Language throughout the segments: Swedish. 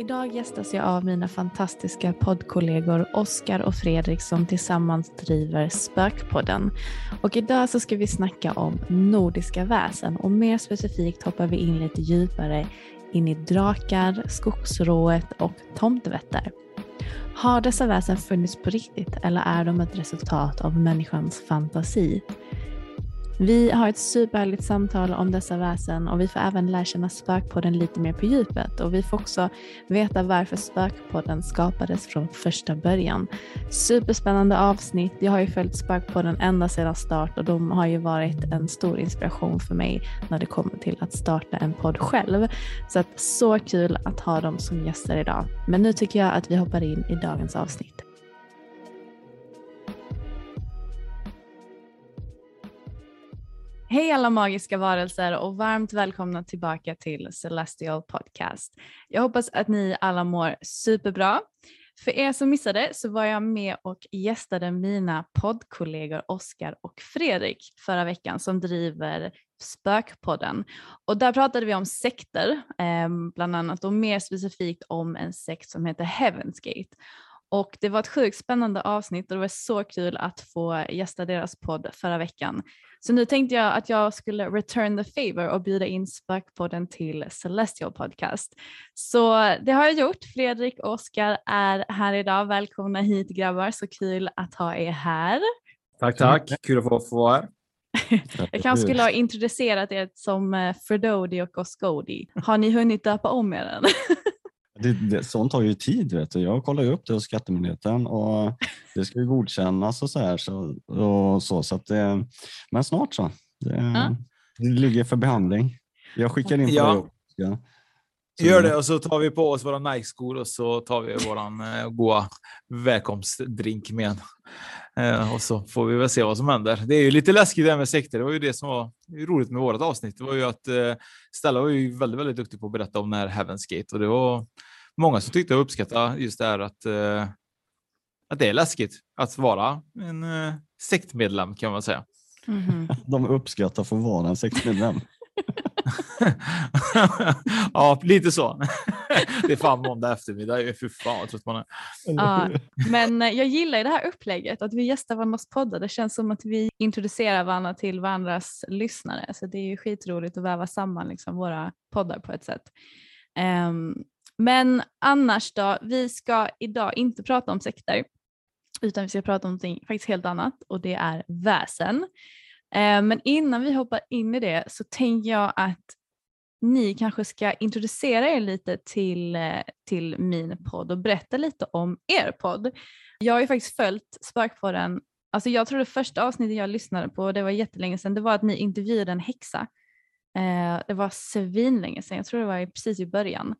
Idag gästas jag av mina fantastiska poddkollegor Oskar och Fredrik som tillsammans driver Spökpodden. Och idag så ska vi snacka om nordiska väsen och mer specifikt hoppar vi in lite djupare in i drakar, skogsrået och tomtevätter. Har dessa väsen funnits på riktigt eller är de ett resultat av människans fantasi? Vi har ett superhärligt samtal om dessa väsen och vi får även lära känna Spökpodden lite mer på djupet och vi får också veta varför Spökpodden skapades från första början. Superspännande avsnitt. Jag har ju följt Spökpodden ända sedan start och de har ju varit en stor inspiration för mig när det kommer till att starta en podd själv. Så att så kul att ha dem som gäster idag. Men nu tycker jag att vi hoppar in i dagens avsnitt. Hej alla magiska varelser och varmt välkomna tillbaka till Celestial Podcast. Jag hoppas att ni alla mår superbra. För er som missade så var jag med och gästade mina poddkollegor Oskar och Fredrik förra veckan som driver Spökpodden. Och där pratade vi om sekter eh, bland annat och mer specifikt om en sekt som heter Heaven's Gate. Och det var ett sjukt spännande avsnitt och det var så kul att få gästa deras podd förra veckan. Så nu tänkte jag att jag skulle return the favor och bjuda in Spökpodden till Celestial Podcast. Så det har jag gjort. Fredrik och Oskar är här idag. Välkomna hit grabbar, så kul att ha er här. Tack, tack. Kul att få, få vara här. jag kanske skulle ha introducerat er som eh, Fredodi och Oskodi. Har ni hunnit döpa om er än? Det, det, sånt tar ju tid. Vet du. Jag kollar ju upp det hos Skattemyndigheten och det ska ju godkännas och så här. Så, och så, så att det, men snart så. Det, ja. det ligger för behandling. Jag skickar in på ja. det. Gör det och så tar vi på oss våra Nike-skor och så tar vi våran eh, goa välkomstdrink med eh, och så får vi väl se vad som händer. Det är ju lite läskigt det här med sekter. Det var ju det som var roligt med vårt avsnitt. Det var ju att eh, Stella var ju väldigt, väldigt duktig på att berätta om när Heaven's Gate och det var många som tyckte och uppskattade just det här att, eh, att det är läskigt att vara en eh, sektmedlem kan man säga. Mm -hmm. De uppskattar för att vara en sektmedlem. ja, lite så. det är fan måndag eftermiddag. Fy fan vad trött man är. Ja, men jag gillar det här upplägget, att vi gästar varandras poddar. Det känns som att vi introducerar varandra till varandras lyssnare. Så det är ju skitroligt att väva samman liksom våra poddar på ett sätt. Um, men annars då, vi ska idag inte prata om sekter utan vi ska prata om någonting faktiskt helt annat och det är väsen. Eh, men innan vi hoppar in i det så tänker jag att ni kanske ska introducera er lite till, eh, till min podd och berätta lite om er podd. Jag har ju faktiskt följt Sparkpodden, Alltså jag tror det första avsnittet jag lyssnade på, det var jättelänge sedan, det var att ni intervjuade en häxa. Eh, det var svinlänge sedan, jag tror det var precis i början.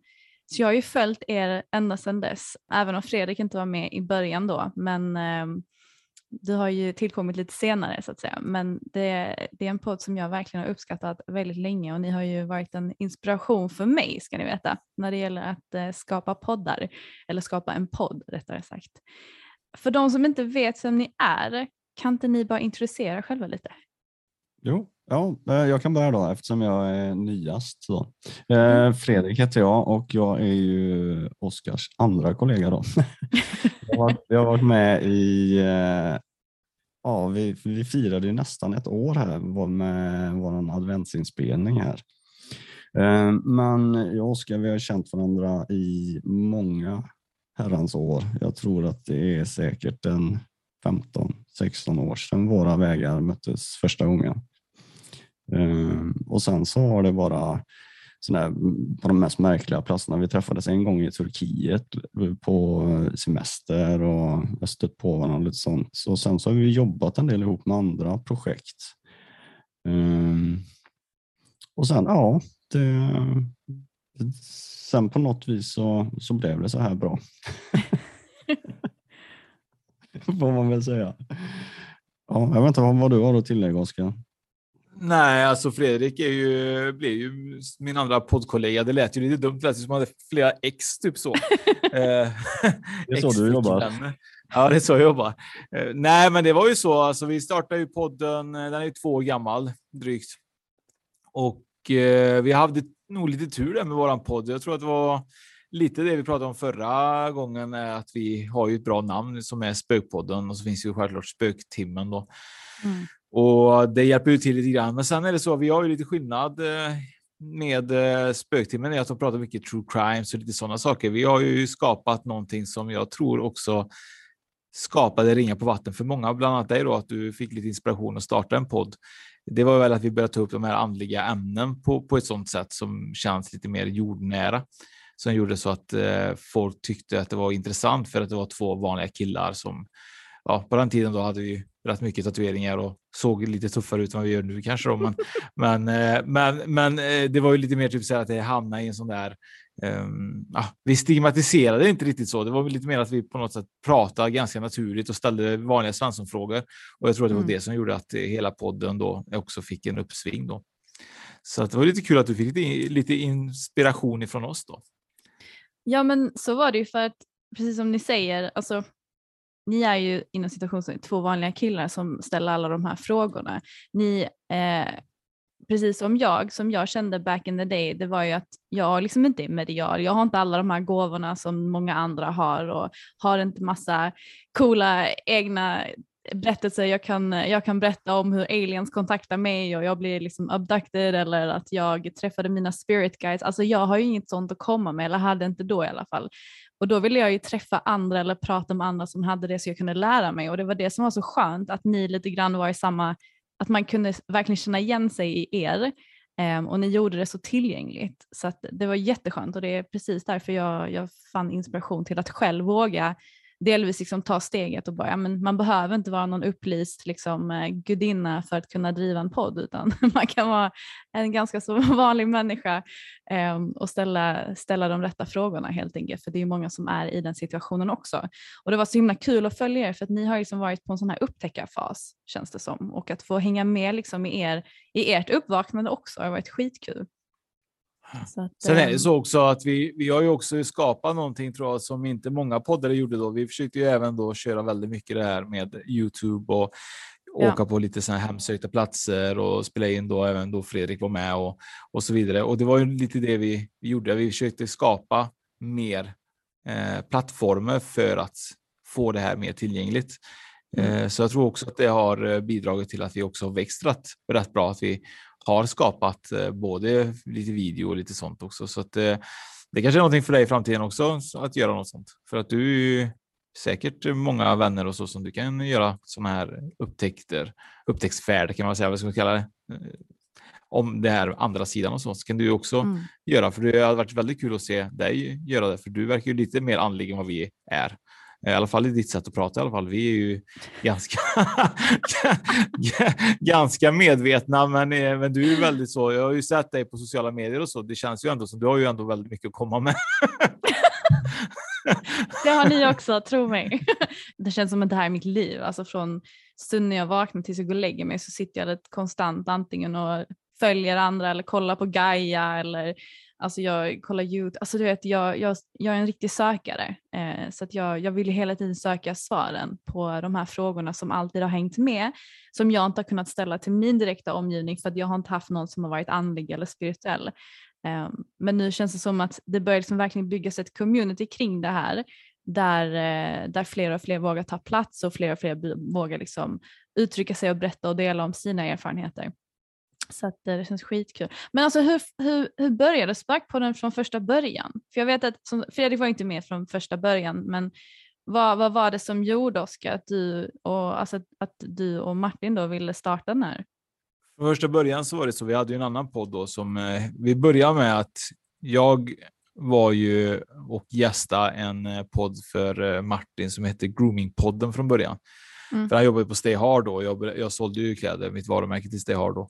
Så jag har ju följt er ända sedan dess, även om Fredrik inte var med i början då. Men eh, du har ju tillkommit lite senare så att säga. Men det, det, är en podd som jag verkligen har uppskattat väldigt länge och ni har ju varit en inspiration för mig ska ni veta när det gäller att eh, skapa poddar eller skapa en podd rättare sagt. För de som inte vet vem ni är, kan inte ni bara introducera själva lite? Jo, ja, eh, jag kan börja då eftersom jag är nyast. Så. Eh, mm. Fredrik heter jag och jag är ju Oskars andra kollega. Då. jag, har, jag har varit med i, eh, ja, vi, vi firade ju nästan ett år här med vår adventsinspelning här. Men jag och Oskar vi har känt varandra i många herrans år. Jag tror att det är säkert en 15-16 år sedan våra vägar möttes första gången. Ehm, och sen så har det bara sådär, på de mest märkliga platserna. Vi träffades en gång i Turkiet på semester och jag stött på varandra lite sånt. Så sen så har vi jobbat en del ihop med andra projekt. Ehm, och sen, ja, det, sen på något vis så, så blev det så här bra. Får man väl säga. Ja, jag vet inte vad du har att tillägga Oskar? Nej, alltså Fredrik är ju, blev ju min andra poddkollega. Det lät ju lite dumt, det lät som att man hade flera ex, typ så. Eh, det är så du jobbar. Ja, det är så jag jobbar. Eh, nej, men det var ju så. Alltså, vi startade ju podden, den är ju två år gammal drygt. Och eh, vi hade nog lite tur där med våran podd. Jag tror att det var lite det vi pratade om förra gången, är att vi har ju ett bra namn som är Spökpodden och så finns ju självklart Spöktimmen då. Mm. Och det hjälper ju till lite grann. Men sen är det så, vi har ju lite skillnad eh, med eh, Spöktimmen är att de pratar mycket true crimes och lite sådana saker. Vi har ju skapat någonting som jag tror också skapade ringar på vatten för många, bland annat dig då, att du fick lite inspiration att starta en podd. Det var väl att vi började ta upp de här andliga ämnen på, på ett sådant sätt som känns lite mer jordnära som gjorde så att eh, folk tyckte att det var intressant för att det var två vanliga killar som ja, på den tiden då hade vi rätt mycket tatueringar och såg lite tuffare ut än vad vi gör nu kanske. Då. Men, men, eh, men, men eh, det var ju lite mer typ så att det hamnade i en sån där Um, ah, vi stigmatiserade inte riktigt så. Det var lite mer att vi på något sätt pratade ganska naturligt och ställde vanliga Svensson-frågor. Och jag tror att det var mm. det som gjorde att hela podden då också fick en uppsving. Då. Så det var lite kul att du fick lite, lite inspiration ifrån oss då. Ja, men så var det ju för att precis som ni säger, alltså ni är ju inom situationen två vanliga killar som ställer alla de här frågorna. Ni, eh, precis som jag, som jag kände back in the day, det var ju att jag liksom inte är medial. Jag har inte alla de här gåvorna som många andra har och har inte massa coola egna berättelser. Jag kan, jag kan berätta om hur aliens kontaktar mig och jag blir liksom abducted eller att jag träffade mina spirit guides. Alltså jag har ju inget sånt att komma med, eller hade inte då i alla fall. Och då ville jag ju träffa andra eller prata med andra som hade det så jag kunde lära mig och det var det som var så skönt att ni lite grann var i samma, att man kunde verkligen känna igen sig i er ehm, och ni gjorde det så tillgängligt. Så att det var jätteskönt och det är precis därför jag, jag fann inspiration till att själv våga delvis liksom ta steget och bara, ja, men man behöver inte vara någon upplyst liksom, eh, gudinna för att kunna driva en podd utan man kan vara en ganska så vanlig människa eh, och ställa, ställa de rätta frågorna helt enkelt för det är många som är i den situationen också. Och det var så himla kul att följa er för att ni har liksom varit på en sån här upptäckarfas känns det som och att få hänga med liksom i, er, i ert uppvaknande också har varit skitkul. Att, Sen är det ehm, så också att vi, vi har ju också skapat någonting tror jag som inte många poddare gjorde då. Vi försökte ju även då köra väldigt mycket det här med Youtube och ja. åka på lite sådana hemsökta platser och spela in då även då Fredrik var med och, och så vidare. Och det var ju lite det vi, vi gjorde. Vi försökte skapa mer eh, plattformar för att få det här mer tillgängligt. Mm. Eh, så jag tror också att det har eh, bidragit till att vi också har växt rätt, rätt bra. Att vi har skapat eh, både lite video och lite sånt också. Så att det kanske är någonting för dig i framtiden också att göra något sånt. För att du säkert många vänner och så som du kan göra sådana här upptäckter, upptäcktsfärd kan man säga, vad ska man kalla det? Om det här andra sidan och så, så kan du också mm. göra. För det har varit väldigt kul att se dig göra det, för du verkar ju lite mer andlig än vad vi är. I alla fall i ditt sätt att prata i alla fall. Vi är ju ganska, ganska medvetna, men, eh, men du är väldigt så. Jag har ju sett dig på sociala medier och så. Det känns ju ändå som du har ju ändå väldigt mycket att komma med. det har ni också, tro mig. Det känns som att det här är mitt liv. Alltså från stunden jag vaknar tills jag går och lägger mig så sitter jag konstant antingen och följer andra eller kollar på Gaia eller alltså jag kollar Youtube. Alltså du vet, jag, jag, jag är en riktig sökare eh, så att jag, jag vill hela tiden söka svaren på de här frågorna som alltid har hängt med som jag inte har kunnat ställa till min direkta omgivning för att jag har inte haft någon som har varit andlig eller spirituell. Eh, men nu känns det som att det börjar liksom verkligen byggas ett community kring det här där, eh, där fler och fler vågar ta plats och fler och fler vågar liksom uttrycka sig och berätta och dela om sina erfarenheter. Så att eh, det känns skitkul. Men alltså hur, hur, hur började Sparkpodden från första början? För jag vet att som, Fredrik var inte med från första början, men vad, vad var det som gjorde Oskar att du och, alltså, att du och Martin då ville starta den här? Från första början så var det så, vi hade ju en annan podd då som eh, vi började med att jag var ju och gästa en eh, podd för Martin som hette Groomingpodden från början. Mm. För han jobbade på Stay Hard då. Jag, jag sålde ju kläder, mitt varumärke till Stay Hard då.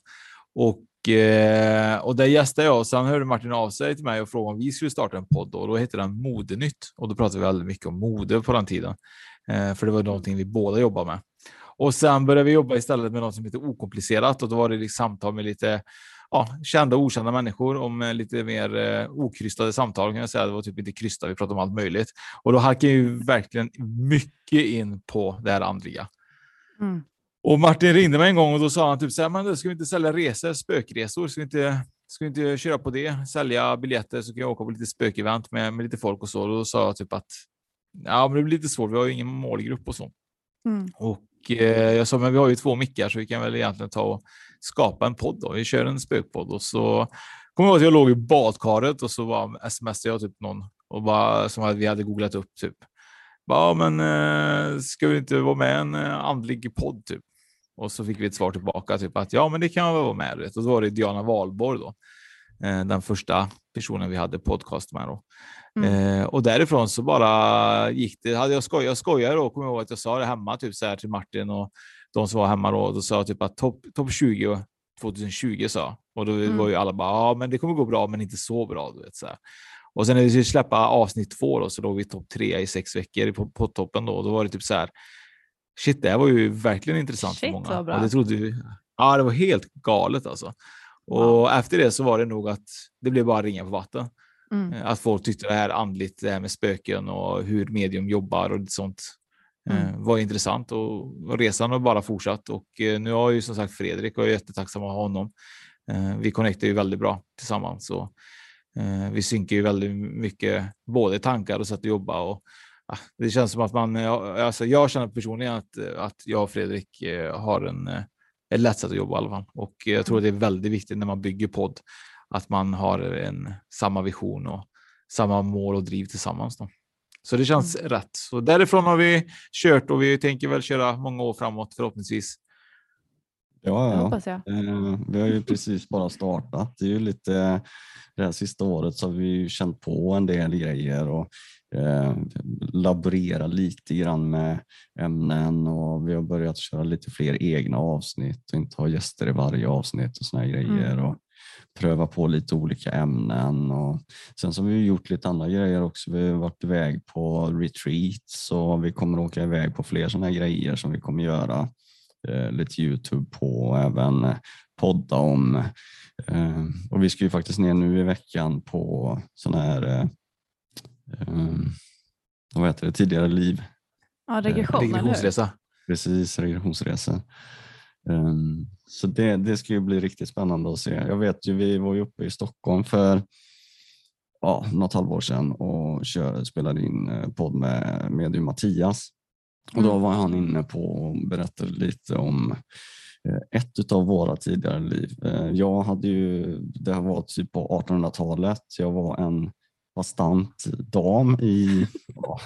Och, eh, och där gästade jag och sen hörde Martin av sig till mig och frågade om vi skulle starta en podd och då hette den Modenytt och då pratade vi väldigt mycket om mode på den tiden. Eh, för det var någonting vi båda jobbade med. Och sen började vi jobba istället med något som heter okomplicerat och då var det liksom samtal med lite ja, kända och okända människor om eh, lite mer eh, okrystade samtal. Kan jag säga. Det var typ inte krysta, vi pratade om allt möjligt. Och då halkade ju verkligen mycket in på det här andliga. Mm. Och Martin ringde mig en gång och då sa han typ så här, men ska vi inte sälja resor, spökresor? Ska vi inte, ska vi inte köra på det? Sälja biljetter så kan jag åka på lite spökevent med, med lite folk och så. Och då sa jag typ att ja, men det blir lite svårt. Vi har ju ingen målgrupp och så. Mm. Och eh, jag sa, men vi har ju två mickar så vi kan väl egentligen ta och skapa en podd då. Vi kör en spökpodd och så kommer jag ihåg att jag låg i badkaret och så var smsade jag typ någon och bara som vi hade googlat upp typ. Ja, men eh, ska vi inte vara med i en eh, andlig podd typ? Och så fick vi ett svar tillbaka, typ att ja, men det kan man vara med. Vet. Och då var det Diana Wahlborg då, eh, den första personen vi hade podcast med. Då. Mm. Eh, och därifrån så bara gick det. Hade jag skojat, jag skojade då, kommer jag ihåg att jag sa det hemma typ så här till Martin och de som var hemma då. Då sa jag typ att topp top 20 2020 sa och då mm. var ju alla bara ja, men det kommer gå bra, men inte så bra. Du vet, så här. Och sen när vi skulle släppa avsnitt två då, så låg vi topp tre i sex veckor på, på toppen då. Då var det typ så här shit, det här var ju verkligen intressant shit, för många. Och det trodde vi. Ja, det var helt galet alltså. Och wow. efter det så var det nog att det blev bara ringa på vatten. Mm. Eh, att folk tyckte det här andligt, det här med spöken och hur medium jobbar och sånt eh, mm. var intressant och resan har bara fortsatt och eh, nu har ju som sagt Fredrik och jag är jättetacksam att ha honom. Vi connectar ju väldigt bra tillsammans och vi synkar ju väldigt mycket både tankar och sätt att jobba och det känns som att man, alltså jag känner personligen att, att jag och Fredrik eh, har en, eh, ett lätt sätt att jobba i alla fall. Och jag tror att det är väldigt viktigt när man bygger podd att man har en, samma vision och samma mål och driv tillsammans. Då. Så det känns mm. rätt. Så därifrån har vi kört och vi tänker väl köra många år framåt förhoppningsvis. Ja, ja. Eh, vi har ju precis bara startat. Det är ju lite det här sista året så har vi känt på en del grejer och eh, laborera lite grann med ämnen och vi har börjat köra lite fler egna avsnitt och inte ha gäster i varje avsnitt och såna grejer. Mm. Och pröva på lite olika ämnen. Och sen så har vi gjort lite andra grejer också. Vi har varit iväg på retreats och vi kommer åka iväg på fler sådana grejer som vi kommer göra eh, lite Youtube på och även podda om. Eh, och vi ska ju faktiskt ner nu i veckan på sån här eh, um, vad heter det, tidigare liv. Ja, regression, regressionsresa. Precis, regressionsresa. Um, så det, det ska ju bli riktigt spännande att se. Jag vet ju, vi var ju uppe i Stockholm för ja, något halvår sedan och kör, spelade in eh, podd med medium Mattias. Och då mm. var han inne på och berättade lite om eh, ett av våra tidigare liv. Eh, jag hade ju, det var typ på 1800-talet, jag var en bastant dam i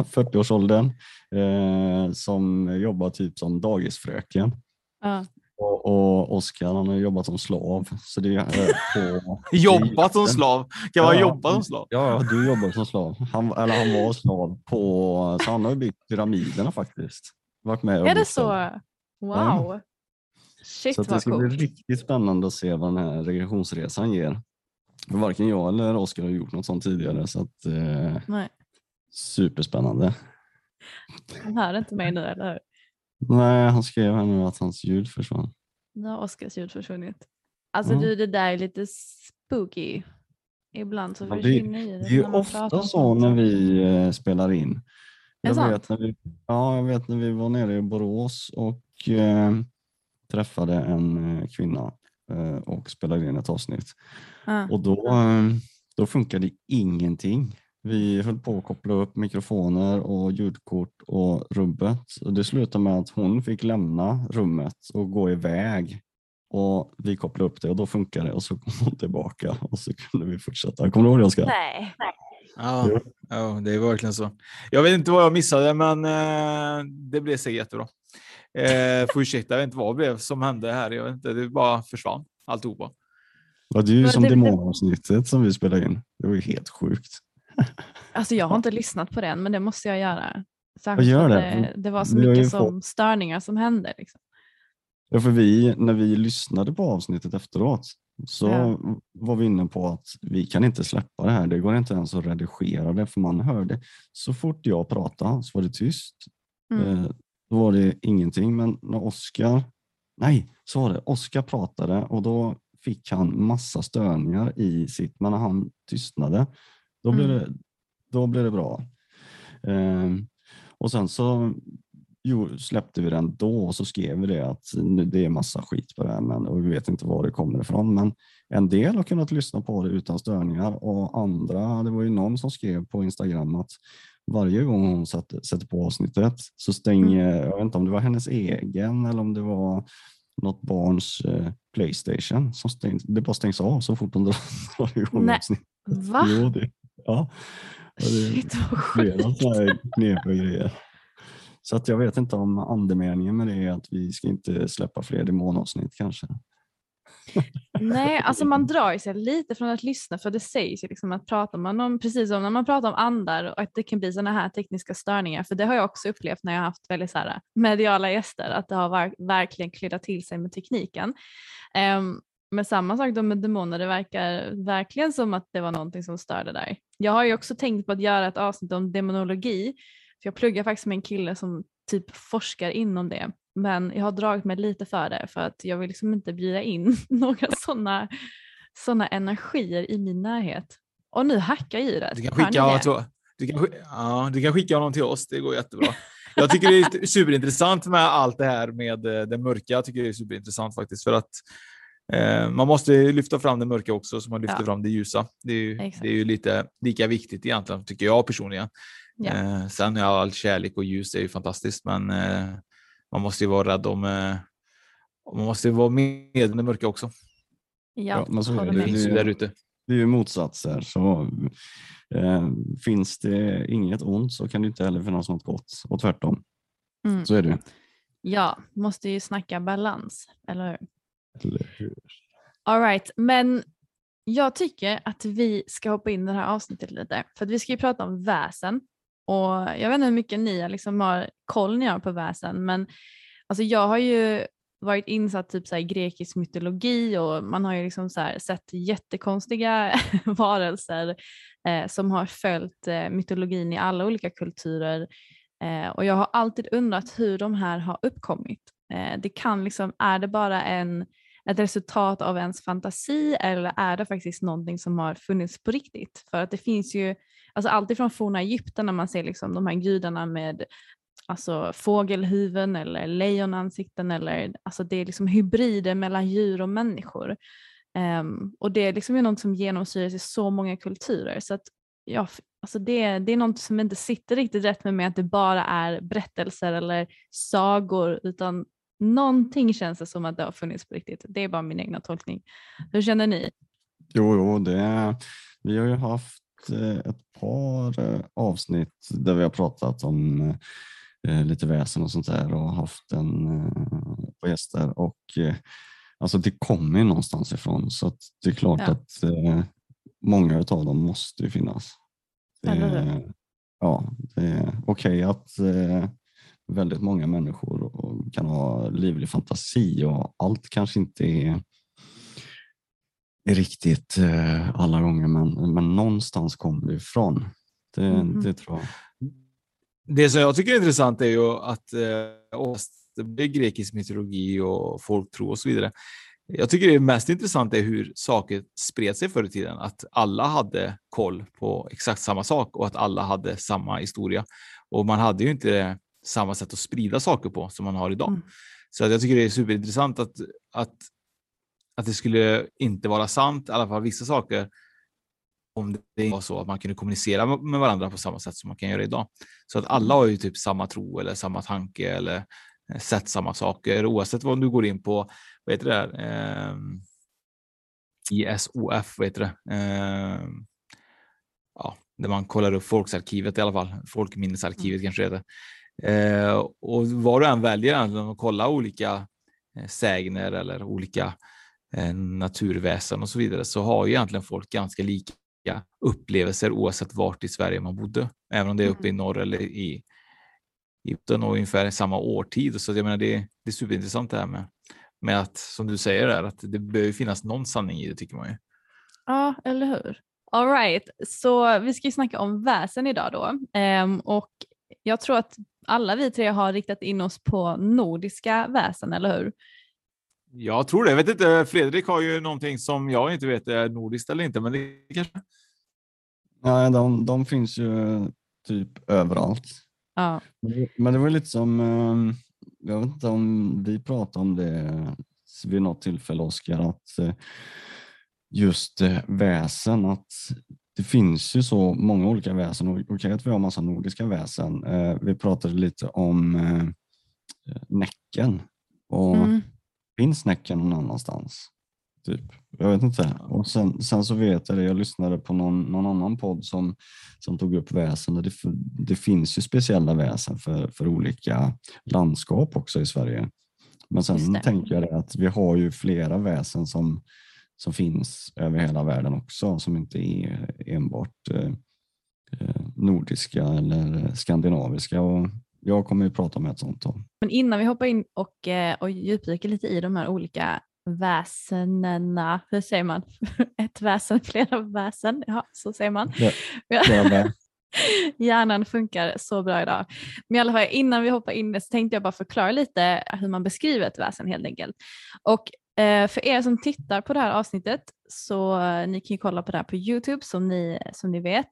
40-årsåldern eh, som jobbar typ som dagisfröken. Ja. Och, och Oskar han har jobbat som slav. Så det är på, Jobbat som slav? Kan man Ja, jobba som slav? Ja, du jobbar som slav. Han, eller han var slav på, så han har byggt pyramiderna faktiskt. Varit med och Är det dem. så? Wow. Shit Så det ska bli coolt. riktigt spännande att se vad den här regressionsresan ger. För varken jag eller Oskar har gjort något sånt tidigare så att, eh, Nej, superspännande. han hör inte mig nu, eller hur? Nej, han skrev här nu att hans ljud försvann. Nu har Oskars ljud försvunnit. Alltså Mm. du, det där är lite spooky. Ibland så Ja, det- försvinner ljudet Det är ju ofta så när vi eh, spelar in. Det Jag vet, när vi, ja, jag vet när vi var nere i Borås och eh, träffade en eh, kvinna eh, och spelade in ett avsnitt. Ja. Och då, eh, då funkade ingenting. Vi höll på att koppla upp mikrofoner och ljudkort och rubbet. Och det slutade med att hon fick lämna rummet och gå iväg. Och vi kopplade upp det och då funkade det och så kom hon tillbaka och så kunde vi fortsätta. Kommer du ihåg det Oskar? Nej. Ja, ja, det är verkligen så. Jag vet inte vad jag missade, men eh, det blev säkert jättebra. Eh, får ursäkta, jag vet inte vad det blev som hände här. Jag vet inte, det bara försvann alltihopa. Ja, det är ju Men som demonavsnittet som vi spelade in. Det var ju helt sjukt. Alltså jag har inte lyssnat på den, men det måste jag göra. Särskilt gör det. det, det var så Vi mycket som fått- störningar som hände. Liksom. Ja, för vi, när vi lyssnade på avsnittet efteråt så Ja. var vi inne på att vi kan inte släppa det här. Det går inte ens att redigera det för man hörde så fort jag pratade så var det tyst. Mm. Eh, Då var det ingenting. Men när Oskar, nej, så var det. Oskar pratade och då fick han massa störningar i sitt, men när han tystnade, då blev Mm. det, då blev det bra. Ehm, och sen så jo, släppte vi den då och så skrev vi det att nu- det är massa skit på det här men, och vi vet inte var det kommer ifrån. Men en del har kunnat lyssna på det utan störningar och andra, det var ju någon som skrev på Instagram att varje gång hon sätter på avsnittet så stänger, jag vet inte om det var hennes egen eller om det var något barns eh, Playstation som stängs, det bara stängs av så fort hon drar, igång avsnittet. Va? Jo, det, ja. Shit vad sjukt. knepiga grejer. Så att jag vet inte om andemeningen med det är att vi ska inte släppa fler demonavsnitt kanske. Nej, alltså man drar sig lite från att lyssna för det sägs ju liksom att pratar man om, precis som när man pratar om andar och att det kan bli sådana här tekniska störningar, för det har jag också upplevt när jag har haft väldigt så här mediala gäster, att det har ver- verkligen klyddat till sig med tekniken. Um, men samma sak då med demoner, det verkar verkligen som att det var någonting som störde där. Jag har ju också tänkt på att göra ett avsnitt om demonologi, för jag pluggar faktiskt med en kille som typ forskar inom det. Men jag har dragit mig lite för det för att jag vill liksom inte bjuda in några sådana såna energier i min närhet. Och nu hackar ljudet. Du kan, skicka, ja, det? så- du, kan, ja, du kan skicka honom till oss, det går jättebra. Jag tycker det är superintressant med allt det här med eh, det mörka. Jag tycker det är superintressant faktiskt för att man måste lyfta fram det mörka också så man lyfter Ja. fram det ljusa. Det är, ju, det är ju lite lika viktigt egentligen, tycker jag personligen. Ja. Eh, sen är all kärlek och ljus är ju fantastiskt, men eh, man måste ju vara rädd om eh, man måste ju vara med om det mörka också. Ja, men så det. Det finns ju det- där ute. Det är ju motsatser. Så, eh, finns det inget ont så kan det inte heller finnas något gott och tvärtom. Mm. Så är det ju. Ja, måste ju snacka balans, eller hur? Eller hur? All right, men jag tycker att vi ska hoppa in i det här avsnittet lite. För att vi ska ju prata om väsen. Och jag vet inte hur mycket ni liksom har koll ni har på väsen, men alltså jag har ju varit insatt typ så här i grekisk mytologi och man har ju liksom så här sett jättekonstiga varelser eh, som har följt eh, mytologin i alla olika kulturer. Eh, och jag har alltid undrat hur de här har uppkommit. Eh, det kan liksom, är det bara en ett resultat av ens fantasi eller är det faktiskt någonting som har funnits på riktigt? För att det finns ju, alltså alltifrån forna Egypten när man ser liksom de här gudarna med alltså fågelhuvuden eller lejonansikten eller alltså det är liksom hybrider mellan djur och människor. Um, och det är liksom ju något som genomsyras i så många kulturer så att ja, alltså det, det är något som inte sitter riktigt rätt med mig att det bara är berättelser eller sagor utan någonting känns det som att det har funnits på riktigt. Det är bara min egna tolkning. Hur känner ni? Jo, jo det, vi har ju haft eh, ett par eh, avsnitt där vi har pratat om eh, lite väsen och sånt där och haft en på gäster. Och, alltså det kommer ju någonstans ifrån så att det är klart Ja. att många av dem måste ju finnas. Eh, ja, det är okej att eh, väldigt många människor och kan ha livlig fantasi och allt kanske inte är, är riktigt eh, alla gånger men, men någonstans kommer det ifrån. Det, Mhm. det tror jag. Det som jag tycker är intressant är ju att eh, grekisk mytologi och folktro och så vidare. Jag tycker det mest intressanta är hur saker spred sig förr i tiden. Att alla hade koll på exakt samma sak och att alla hade samma historia. Och man hade ju inte samma sätt att sprida saker på som man har idag. Mm. Så att jag tycker det är superintressant att, att, att det skulle inte vara sant, i alla fall vissa saker, om det var så att man kunde kommunicera med varandra på samma sätt som man kan göra idag. Så att alla har ju typ samma tro eller samma tanke eller eh, sett samma saker oavsett vad du går in på, vad heter det där? Ehm, ISOF, vad heter det? Ehm, ja, där man kollar upp folksarkivet i alla fall. Folkminnesarkivet kanske det heter. Eh, och vad du än väljer att kolla olika eh, sägner eller olika eh, naturväsen och så vidare så har ju egentligen folk ganska lika upplevelser oavsett vart i Sverige man bodde. Även om det är uppe i norr eller i Egypten och ungefär samma årtid. Så jag menar, det, det är superintressant det här med, med att, som du säger, där, att det behöver finnas någon sanning i det tycker man ju. Ja, eller hur? All right, så vi ska ju snacka om väsen idag då. Ehm, och jag tror att alla vi tre har riktat in oss på nordiska väsen, eller hur? Jag tror det. Jag vet inte, Fredrik har ju någonting som jag inte vet är nordiskt eller inte, men det kanske... Ja, de, de finns ju typ överallt. Ja. Men det- var lite som, eh, jag vet inte om vi pratade om det vid något tillfälle Oskar, att eh, just eh, väsen, att det finns ju så många olika väsen okej att vi har massa nordiska väsen. Eh, Vi pratade lite om eh, Näcken och Mm. finns Näcken någon annanstans? Typ. Jag vet inte. Och sen, sen så vet jag det, jag lyssnade på någon, någon annan podd som, som tog upp väsen. Det, det finns ju speciella väsen för, för olika landskap också i Sverige. Men sen tänker jag att vi har ju flera väsen som, som finns över hela världen också, som inte är enbart eh, eh, nordiska eller skandinaviska. Och jag kommer ju prata om ett sånt. Då. Men innan vi hoppar in och, eh, och djupdyker lite i de här olika väsenena, hur säger man? Ett väsen, flera väsen, ja så säger man. Vä- Hjärnan funkar så bra idag. Men i alla fall innan vi hoppar in så tänkte jag bara förklara lite hur man beskriver ett väsen helt enkelt. Och Eh, för er som tittar på det här avsnittet så eh, ni kan ju kolla på det här på Youtube som ni, som ni vet.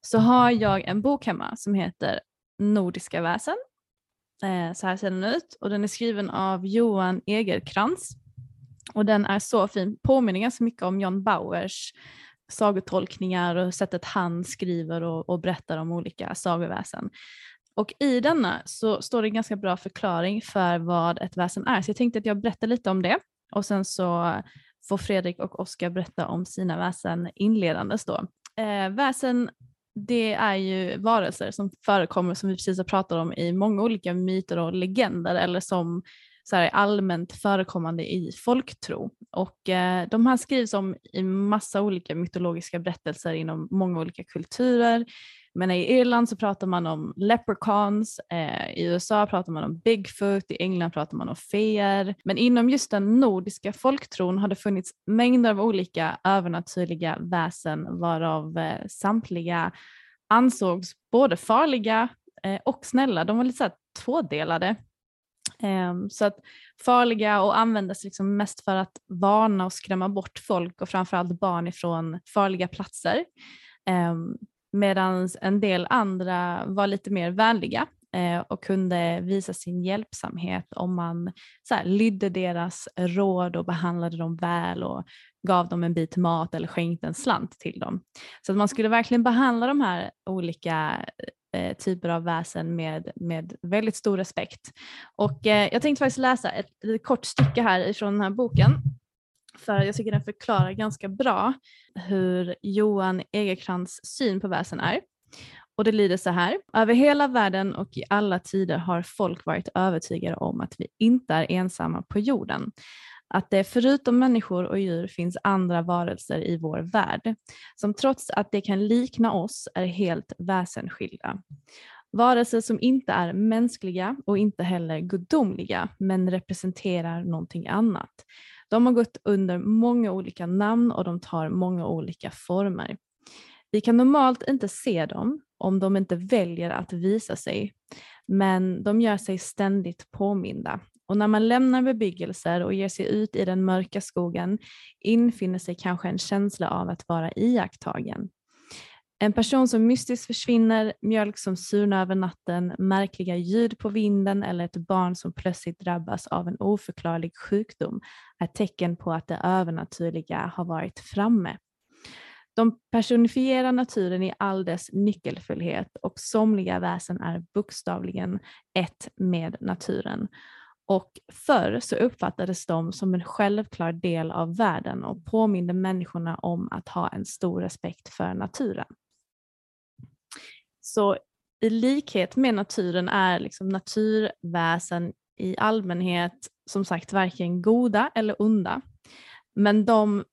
Så har jag en bok hemma som heter Nordiska väsen. Eh, så här ser den ut och den är skriven av Johan Egerkrans. Och den är så fin, påminner ganska mycket om John Bauers sagotolkningar och sättet han skriver och, och berättar om olika sagoväsen. Och i denna så står det en ganska bra förklaring för vad ett väsen är. Så jag tänkte att jag berättar lite om det och sen så får Fredrik och Oskar berätta om sina väsen inledandes då. Eh, väsen det är ju varelser som förekommer som vi precis har pratat om i många olika myter och legender eller som så här, allmänt förekommande i folktro. Och eh, de här skrivs om i massa olika mytologiska berättelser inom många olika kulturer. Men i Irland så pratar man om leprechauns, eh, i USA pratar man om Bigfoot, i England pratar man om feer. Men inom just den nordiska folktron har det funnits mängder av olika övernaturliga väsen varav eh, samtliga ansågs både farliga eh, och snälla. De var lite så här tvådelade. Ehm, så att farliga och användes liksom mest för att varna och skrämma bort folk och framförallt barn ifrån farliga platser. Ehm, Medan en del andra var lite mer vänliga eh, och kunde visa sin hjälpsamhet om man så här, lydde deras råd och behandlade dem väl och gav dem en bit mat eller skänkte en slant till dem. Så att man skulle verkligen behandla de här olika eh, typer av väsen med, med väldigt stor respekt. Och eh, jag tänkte faktiskt läsa ett ett kort stycke här ifrån den här boken. För jag tycker den förklarar ganska bra hur Johan Egerkrans syn på väsen är. Och det lyder så här. Över hela världen och i alla tider har folk varit övertygade om att vi inte är ensamma på jorden. Att det förutom människor och djur finns andra varelser i vår värld, som trots att de kan likna oss är helt väsensskilda. Varelser som inte är mänskliga och inte heller gudomliga, men representerar någonting annat. De har gått under många olika namn och de tar många olika former. Vi kan normalt inte se dem om de inte väljer att visa sig, men de gör sig ständigt påminda. Och när man lämnar bebyggelser och ger sig ut i den mörka skogen infinner sig kanske en känsla av att vara iakttagen. En person som mystiskt försvinner, mjölk som surnar över natten, märkliga ljud på vinden eller ett barn som plötsligt drabbas av en oförklarlig sjukdom är tecken på att det övernaturliga har varit framme. De personifierar naturen i all dess nyckelfullhet och somliga väsen är bokstavligen ett med naturen. Och förr så uppfattades de som en självklar del av världen och påminde människorna om att ha en stor respekt för naturen. Så i likhet med naturen är liksom naturväsen i allmänhet som sagt varken goda eller onda. Men de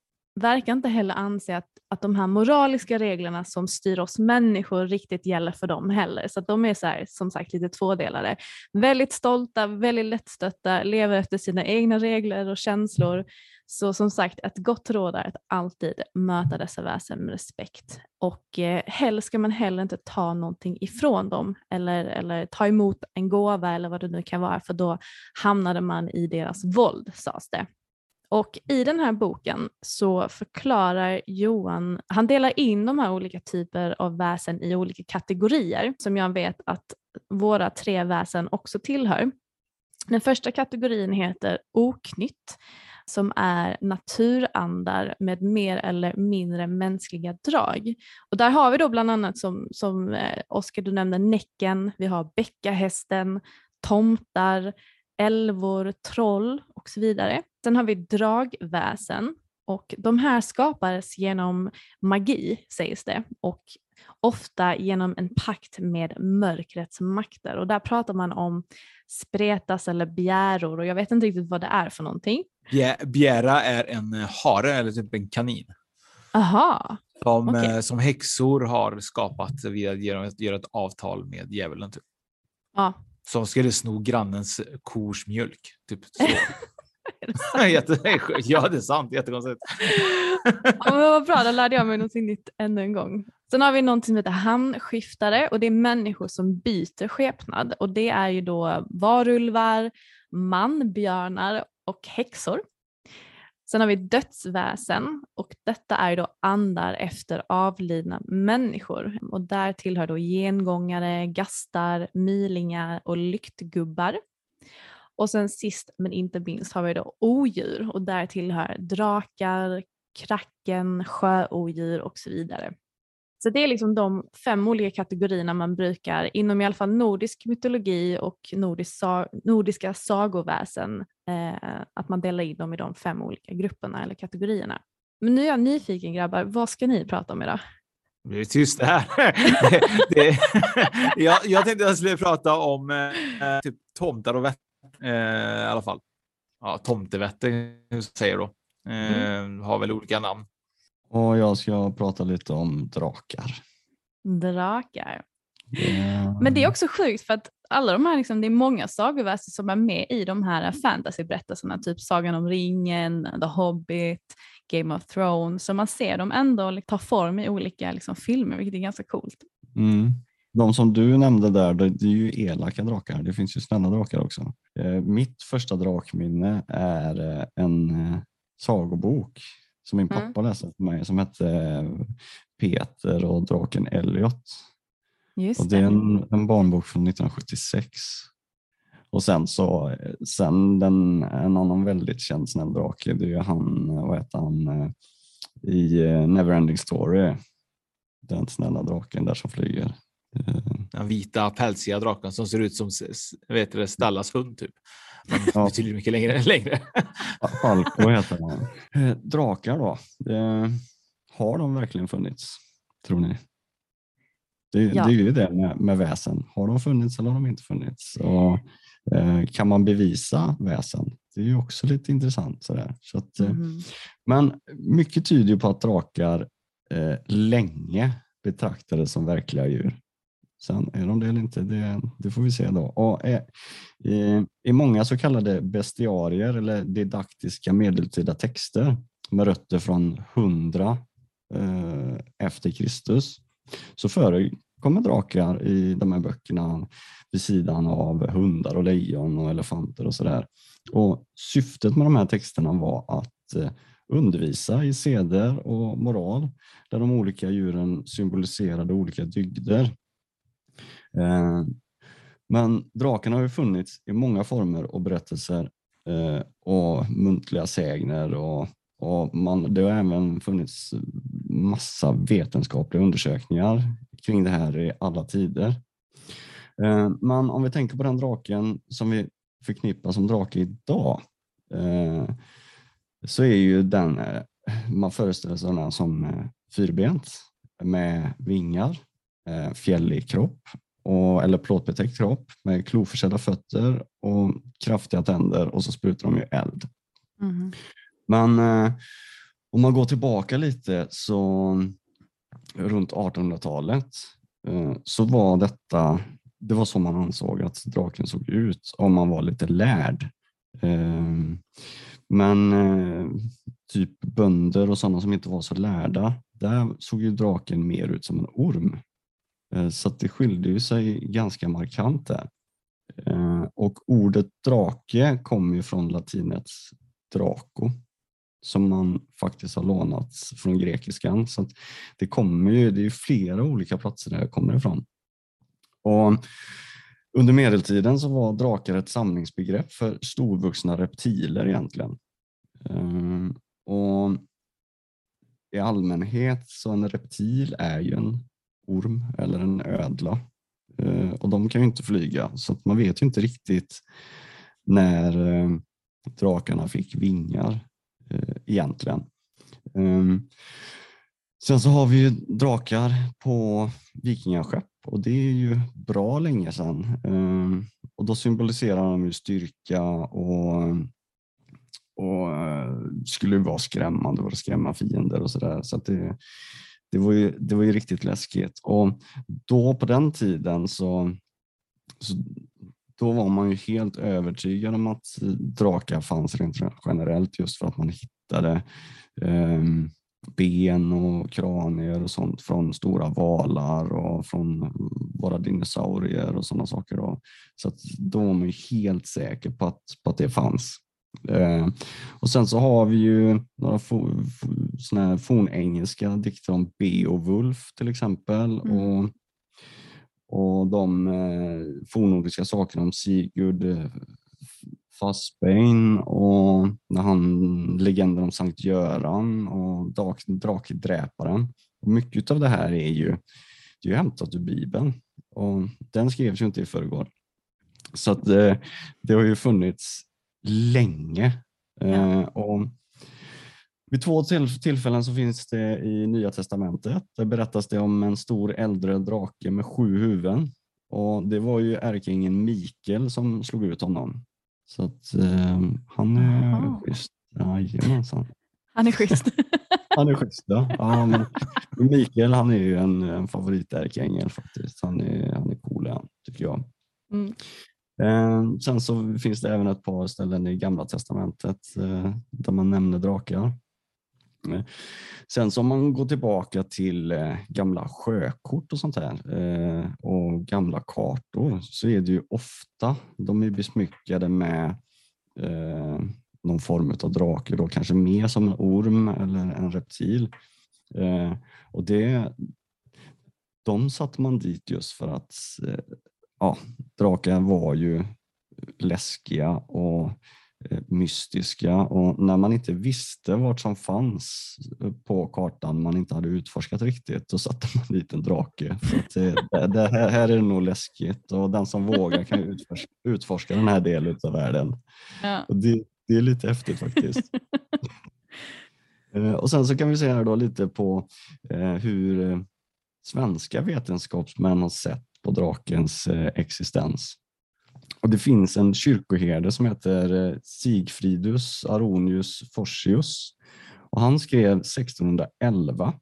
verkar inte heller anse att, att de här moraliska reglerna som styr oss människor riktigt gäller för dem heller. Så de är så här, som sagt lite tvådelade. Väldigt stolta, väldigt lättstötta, lever efter sina egna regler och känslor. Så som sagt, ett gott råd är att alltid möta dessa väsen med respekt. Och eh, helst ska man heller inte ta någonting ifrån dem eller, eller ta emot en gåva eller vad det nu kan vara, för då hamnade man i deras våld, sades det. Och i den här boken så förklarar Johan, han delar in de här olika typer av väsen i olika kategorier som jag vet att våra tre väsen också tillhör. Den första kategorin heter oknytt som är naturandar med mer eller mindre mänskliga drag. Och där har vi då bland annat som, som eh, Oskar du nämnde Näcken, vi har bäckahästen, tomtar, älvor, troll och så vidare. Sen har vi dragväsen och de här skapades genom magi sägs det och ofta genom en pakt med mörkrets makter och där pratar man om spretas eller bjäror och jag vet inte riktigt vad det är för någonting. Bjära är en eh, hare eller typ en kanin. Aha. Som, Okej. eh, som häxor har skapat via genom att göra ett avtal med djävulen. Typ. Ja. Som skulle sno grannens kors mjölk. Typ så. Ja, det är sant. Jättekonstigt. Ja, men vad bra, då lärde jag mig någonting nytt ännu en gång. Sen har vi någonting som heter hamnskiftare och det är människor som byter skepnad och det är ju då varulvar, manbjörnar och häxor. Sen har vi dödsväsen och detta är ju då andar efter avlidna människor och där tillhör då gengångare, gastar, mylingar och lyktgubbar. Och sen sist men inte minst har vi då odjur och där tillhör drakar, kracken, sjöodjur och så vidare. Så det är liksom de fem olika kategorierna man brukar inom i alla fall nordisk mytologi och nordisk sa nordiska sagoväsen, eh, att man delar in dem i de fem olika grupperna eller kategorierna. Men nu är jag nyfiken grabbar, vad ska ni prata om idag? Det är tyst här. det, det, jag, jag tänkte jag skulle prata om eh, typ tomtar och vett. Eh, I alla fall. Ja, tomtevätte säger då. Eh, Har väl olika namn. Och jag ska prata lite om drakar. Drakar. Det- Men det är också sjukt för att alla de här, liksom, det är många sagoväsen som är med i de här fantasyberättelserna, typ Sagan om ringen, The Hobbit, Game of Thrones, så man ser dem ändå ta form i olika liksom, filmer, vilket är ganska coolt. Mm. De som du nämnde där, det är ju elaka drakar. Det finns ju snälla drakar också. Eh, Mitt första drakminne är eh, en eh, sagobok som min Mm. pappa läste för mig som hette Peter och draken Elliot. Just Och det är en, en barnbok från 1976. Och sen så, sen den, en annan väldigt känd snäll drake, det är ju han, vad heter han, i Neverending Story. Den snälla draken där som flyger. Eh, Den vita pälsiga draken som ser ut som vet du, Stallas hund typ. Men Ja. betydligt mycket längre. längre. Falco heter han. Eh, Drakar då, det, har de verkligen funnits? Tror ni? Det, Ja. det är ju det med, med väsen. Har de funnits eller har de inte funnits? Och, eh, kan man bevisa väsen? Det är ju också lite intressant. Sådär. Så att, eh, Mhm. Men mycket tyder ju på att drakar eh, länge betraktades som verkliga djur. Sen är de det eller inte, det, det får vi se då. Och, eh, i, I många så kallade bestiarier eller didaktiska medeltida texter med rötter från 100 eh, efter Kristus så förekommer drakar i de här böckerna vid sidan av hundar och lejon och elefanter och sådär. Och syftet med de här texterna var att eh, undervisa i seder och moral där de olika djuren symboliserade olika dygder. Eh, men draken har ju funnits i många former och berättelser eh, och muntliga sägner och, och man, det har även funnits massa vetenskapliga undersökningar kring det här i alla tider. Eh, men om vi tänker på den draken som vi förknippar som drake idag så är ju den, man föreställer sig den som fyrbent med vingar, fjällig kropp och, eller plåtbetäckt kropp med kloförsedda fötter och kraftiga tänder och så sprutar de ju eld. Mhm. Men eh, om man går tillbaka lite så runt 1800-talet eh, så var detta, det var så man ansåg att draken såg ut om man var lite lärd. Eh, men typ bönder och sådana som inte var så lärda, där såg ju draken mer ut som en orm. Eh, så att det skilde ju sig ganska markant där. Eh, och ordet drake kommer ju från latinets draco som man faktiskt har lånat från grekiskan. Så att det kommer ju, det är ju flera olika platser där det kommer ifrån. Och under medeltiden så var drakar ett samlingsbegrepp för storvuxna reptiler egentligen. Eh, och I allmänhet så en reptil är ju en orm eller en ödla. Eh, och de kan ju inte flyga så att man vet ju inte riktigt när eh, drakarna fick vingar eh, egentligen. Ehm, sen så har vi ju drakar på vikingaskepp och det är ju bra länge sedan. Ehm, och då symboliserar de ju styrka och, och skulle ju vara skrämmande och skrämma fiender och sådär. Så att det, det, var ju, det var ju riktigt läskigt. Och då på den tiden så, så då var man ju helt övertygad om att drakar fanns rent generellt just för att man hittade eh, ben och kranier och sånt från stora valar och från våra dinosaurier och sådana saker. Då. Så att då var man ju helt säker på att, på att det fanns. Eh, och sen så har vi ju några såna här fornengelska dikter om Beowulf till exempel. Mm. Och, och de eh, fornnordiska sakerna om Sigurd eh, Fassbein och när han, legenden om Sankt Göran och Drakdräparen. Mycket av det här är ju, det är ju hämtat ur Bibeln och den skrevs ju inte i förrgår. Så att det, det har ju funnits länge. Eh, och vid två till, tillfällen så finns det i Nya Testamentet. Där berättas det om en stor äldre drake med sju huvuden. Och det var ju ärkeängeln Mikael som slog ut honom. Så att eh, han är Jaha. schysst. Jajamensan. Han är schysst. Han är schysst ja. ja men Mikael han är ju en, en favoritärkeängel faktiskt. Han är, han är cool han, tycker jag. Mm. Ehm, sen så finns det även ett par ställen i Gamla Testamentet eh, där man nämner drakar. Eh, sen så om man går tillbaka till eh, gamla sjökort och sånt här och gamla kartor så är det ju ofta, de är besmyckade med någon form av drake, då, kanske mer som en orm eller en reptil. Och det, de satte man dit just för att ja, drakar var ju läskiga och eh, mystiska och när man inte visste vart som fanns på kartan man inte hade utforskat riktigt då satte man dit en drake. För att det, det, här, här är det nog läskigt och den som vågar kan utforska, utforska den här delen av världen. Ja. Det, det är lite häftigt faktiskt. Eh, och sen så kan vi se här då lite på eh, hur, eh, svenska vetenskapsmän har sett på drakens eh, existens. Och det finns en kyrkoherde som heter eh, Sigfridus Aronius Forsius och han skrev 1611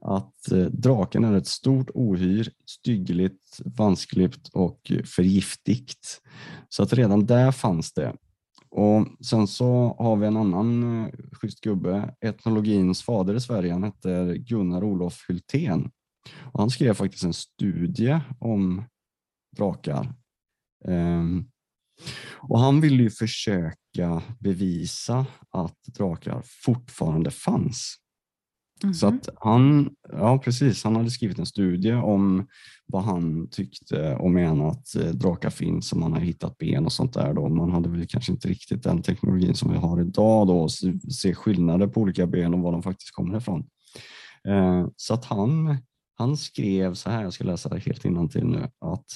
att eh, draken är ett stort ohyr, styggligt, vanskligt och förgiftigt. Så att redan där fanns det. Och Sen så har vi en annan schysst gubbe, etnologins fader i Sverige, han heter Gunnar Olof Hultén. Och han skrev faktiskt en studie om drakar. Um, och han ville ju försöka bevisa att drakar fortfarande fanns. Mm -hmm. Så att han, ja precis, han hade skrivit en studie om vad han tyckte och menade att eh, drakar finns och man har hittat ben och sånt där. Då. Man hade väl kanske inte riktigt den teknologin som vi har idag då, se skillnader på olika ben och var de faktiskt kommer ifrån. Eh, så att han, han skrev så här, jag ska läsa det helt innantill nu, att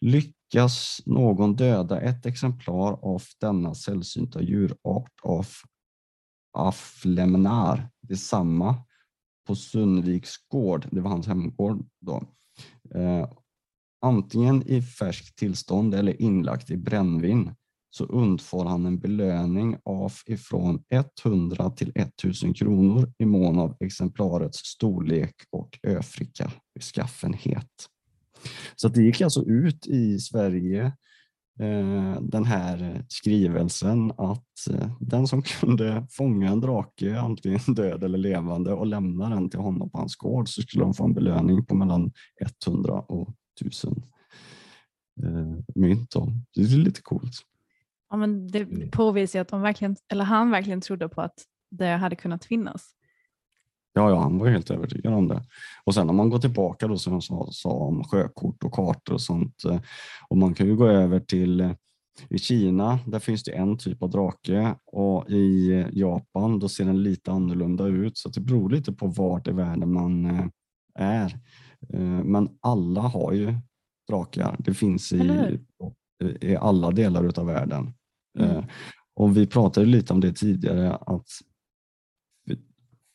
lyckas någon döda ett exemplar av denna sällsynta djurart av aflemnar, detsamma på Sundviks gård, det var hans hemgård då. Eh, antingen i färskt tillstånd eller inlagt i brännvin så undfår han en belöning av ifrån 100 till 1000 kronor i mån av exemplarets storlek och övriga beskaffenhet. Så det gick alltså ut i Sverige Eh, den här skrivelsen att eh, den som kunde fånga en drake, antingen död eller levande, och lämna den till honom på hans gård så skulle de få en belöning på mellan 100 och 1000 eh, mynt. Det är lite coolt. Ja, men det påvisar att de verkligen, eller han verkligen trodde på att det hade kunnat finnas. Ja, ja, han var helt övertygad om det. Och sen om man går tillbaka då som jag sa, sa om sjökort och kartor och sånt. Eh, och man kan ju gå över till eh, i Kina, där finns det en typ av drake och i Japan då ser den lite annorlunda ut. Så det beror lite på vart i världen man eh, är. Men alla har ju drakar. Det finns i, i alla delar av världen. Mm. Och vi pratade lite om det tidigare att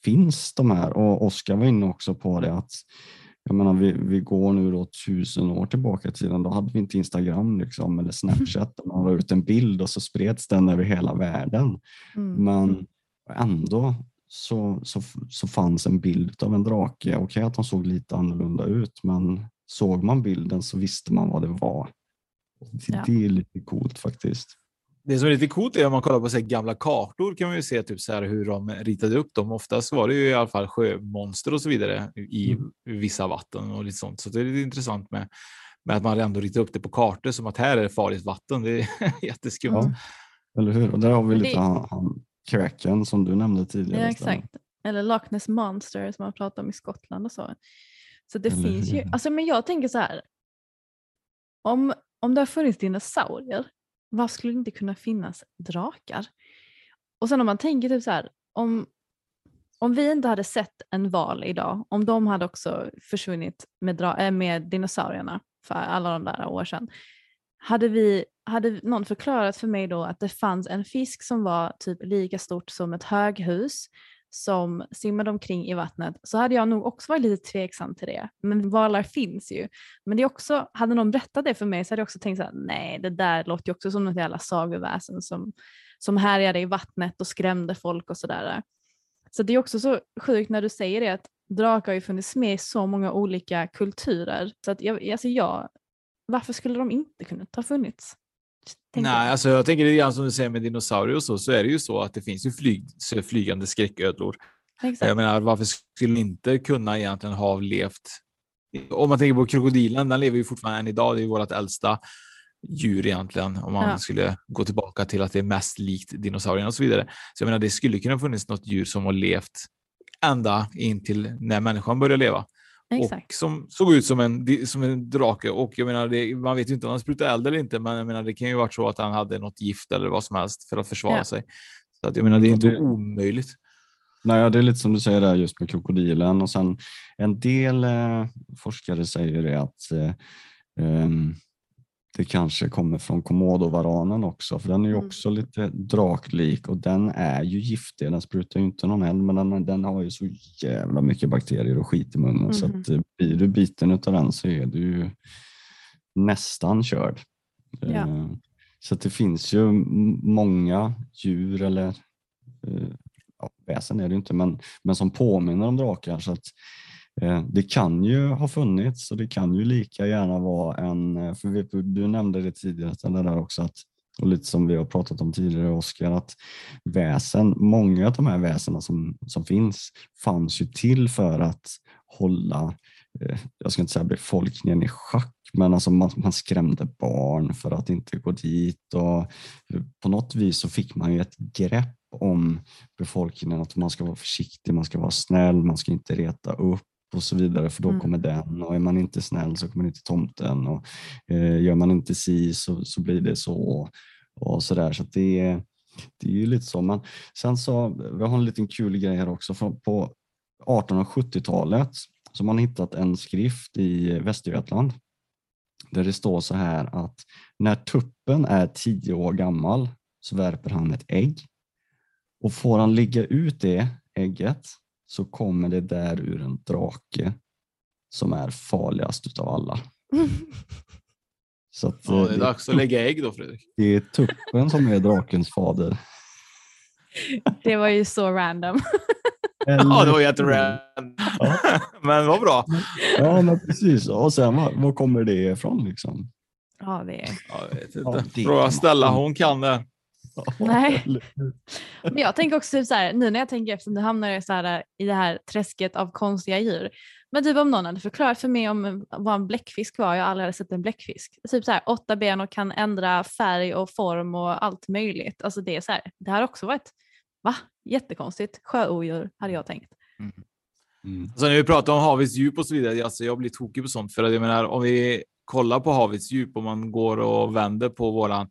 finns de här? Och Oskar var inne också på det att jag menar, vi, vi går nu då tusen år tillbaka i tiden. Då hade vi inte Instagram liksom, eller Snapchat där man la ut en bild och så spreds den över hela världen. Mm. Men ändå så, så, så fanns en bild av en drake. Okej okay, att de såg lite annorlunda ut, men såg man bilden så visste man vad det var. Det, ja. det är lite coolt faktiskt. Det som är lite coolt är om man kollar på så gamla kartor kan man ju se typ så här hur de ritade upp dem. Oftast var det ju i alla fall sjömonster och så vidare i mm. vissa vatten och lite sånt. Så det är lite intressant med, med att man ändå ritar upp det på kartor som att här är det farligt vatten. Det är jätteskumt. Ja, eller hur? Och där har vi lite det... han, han kraken som du nämnde tidigare. Ja, exakt. Eller Loch Ness Monster som man pratar om i Skottland och så. Så det eller finns hur? ju, alltså men jag tänker så här. Om, om det har funnits dinosaurier vad skulle det inte kunna finnas drakar? Och sen om man tänker typ så här, om, om vi inte hade sett en val idag, om de hade också försvunnit med, dra, äh, med dinosaurierna för alla de där år sedan, hade, vi, hade någon förklarat för mig då att det fanns en fisk som var typ lika stort som ett höghus som simmade omkring i vattnet så hade jag nog också varit lite tveksam till det. Men valar finns ju. Men det också, hade någon berättat det för mig så hade jag också tänkt så här, nej det där låter ju också som något jävla sagoväsen som, som härjade i vattnet och skrämde folk och sådär. Så det är också så sjukt när du säger det att drakar har ju funnits med i så många olika kulturer. Så att jag, alltså jag, varför skulle de inte kunna ha funnits? Nej, alltså jag tänker lite grann som du säger med dinosaurier och så, så är det ju så att det finns ju flyg, flygande skräcködlor. Exakt. Jag menar, varför skulle inte kunna egentligen ha levt? Om man tänker på krokodilen, den lever ju fortfarande än idag. Det är ju vårt äldsta djur egentligen, om man ja. skulle gå tillbaka till att det är mest likt dinosaurierna och så vidare. Så jag menar, det skulle kunna funnits något djur som har levt ända in till när människan började leva. Exakt. och som såg ut som en, som en drake. Och jag menar, det, man vet ju inte om han sprutade eld eller inte, men jag menar, det kan ju varit så att han hade något gift eller vad som helst för att försvara ja. sig. Så att, jag menar, det är inte omöjligt. Nej, det är lite som du säger där just med krokodilen och sen en del eh, forskare säger det att eh, um, det kanske kommer från komodovaranen också, för den är ju Mm. också lite draklik och den är ju giftig. Den sprutar ju inte någon eld, men den, den har ju så jävla mycket bakterier och skit i munnen så Mhm. att eh, blir du biten utav den så är du ju nästan körd. Ja. Eh, Så det finns ju många djur eller eh, ja, väsen är det ju inte, men, men som påminner om drakar. Så att, Eh, det kan ju ha funnits och det kan ju lika gärna vara en, eh, för du nämnde det tidigare, det där också, att, och lite som vi har pratat om tidigare Oskar, att väsen, många av de här väsena som, som finns fanns ju till för att hålla, eh, jag ska inte säga befolkningen i schack, men alltså man, man skrämde barn för att inte gå dit och på något vis så fick man ju ett grepp om befolkningen, att man ska vara försiktig, man ska vara snäll, man ska inte reta upp och så vidare för då Mm. kommer den och är man inte snäll så kommer inte tomten och eh, gör man inte si så, så blir det så och så där. Så det, är- det är ju lite så. Men sen så, vi har en liten kul grej här också. Från, på 1870-talet så har man hittat en skrift i Västergötland där det står så här att när tuppen är tio år gammal så värper han ett ägg och får han ligga ut det ägget så kommer det där ur en drake som är farligast utav alla. Så att, Ja, eh, det är dags att lägga ägg då Fredrik. det är tuppen som är drakens fader. Det var ju så random. Ja, det var jätterandom. Ja. Men vad bra. Ja, men precis. Och sen var, var kommer det ifrån liksom? Ja, det är... Ja, jag vet Ja, inte. det- Fråga Stella, hon kan det. Nej. Men jag tänker också typ så här, nu när jag tänker efter, nu hamnar jag så här, i det här träsket av konstiga djur. Men typ om någon hade förklarat för mig om vad en bläckfisk var, jag har aldrig hade sett en bläckfisk. Typ så här, åtta ben och kan ändra färg och form och allt möjligt. Alltså det är så här, det har också varit, va? Jättekonstigt. Sjöodjur hade jag tänkt. Mm. Så när vi pratar om havets djup och så vidare, alltså jag blir tokig på sånt. För att jag menar, om vi kollar på havets djup, om man går och vänder på våran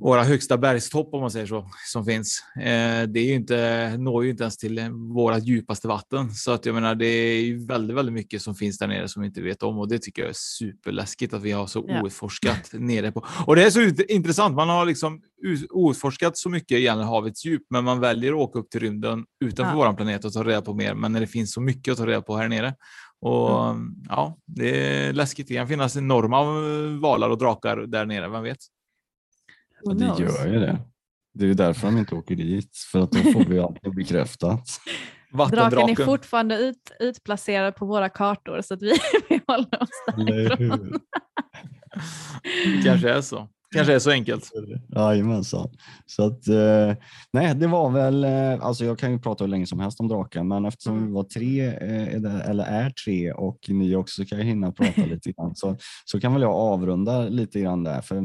våra högsta bergstopp om man säger så, som finns. Eh, det är inte, når ju inte ens till eh, våra djupaste vatten. Så att jag menar, det är väldigt, väldigt mycket som finns där nere som vi inte vet om och det tycker jag är superläskigt att vi har så Ja. outforskat nere på. Och det är så intressant. Man har liksom outforskat så mycket i havets djup, men man väljer att åka upp till rymden utanför Ja. våran planet och ta reda på mer. Men när det finns så mycket att ta reda på här nere. Och ja, det är läskigt. Det kan finnas enorma eh, valar och drakar där nere, vem vet? Ja, det gör ju det. Det är därför de inte åker dit, för att då får vi alltid bekräftat. Draken är fortfarande ut, utplacerad på våra kartor så att vi, vi håller oss därifrån. hur? Kanske är så. Kanske är så enkelt. Jajamensan. Så att, eh, nej, det var väl, eh, alltså jag kan ju prata hur länge som helst om drakar, men eftersom Mm. vi var tre, eh, det- eller är tre och ni också kan hinna prata lite grann, så, så kan väl jag avrunda lite grann där. För,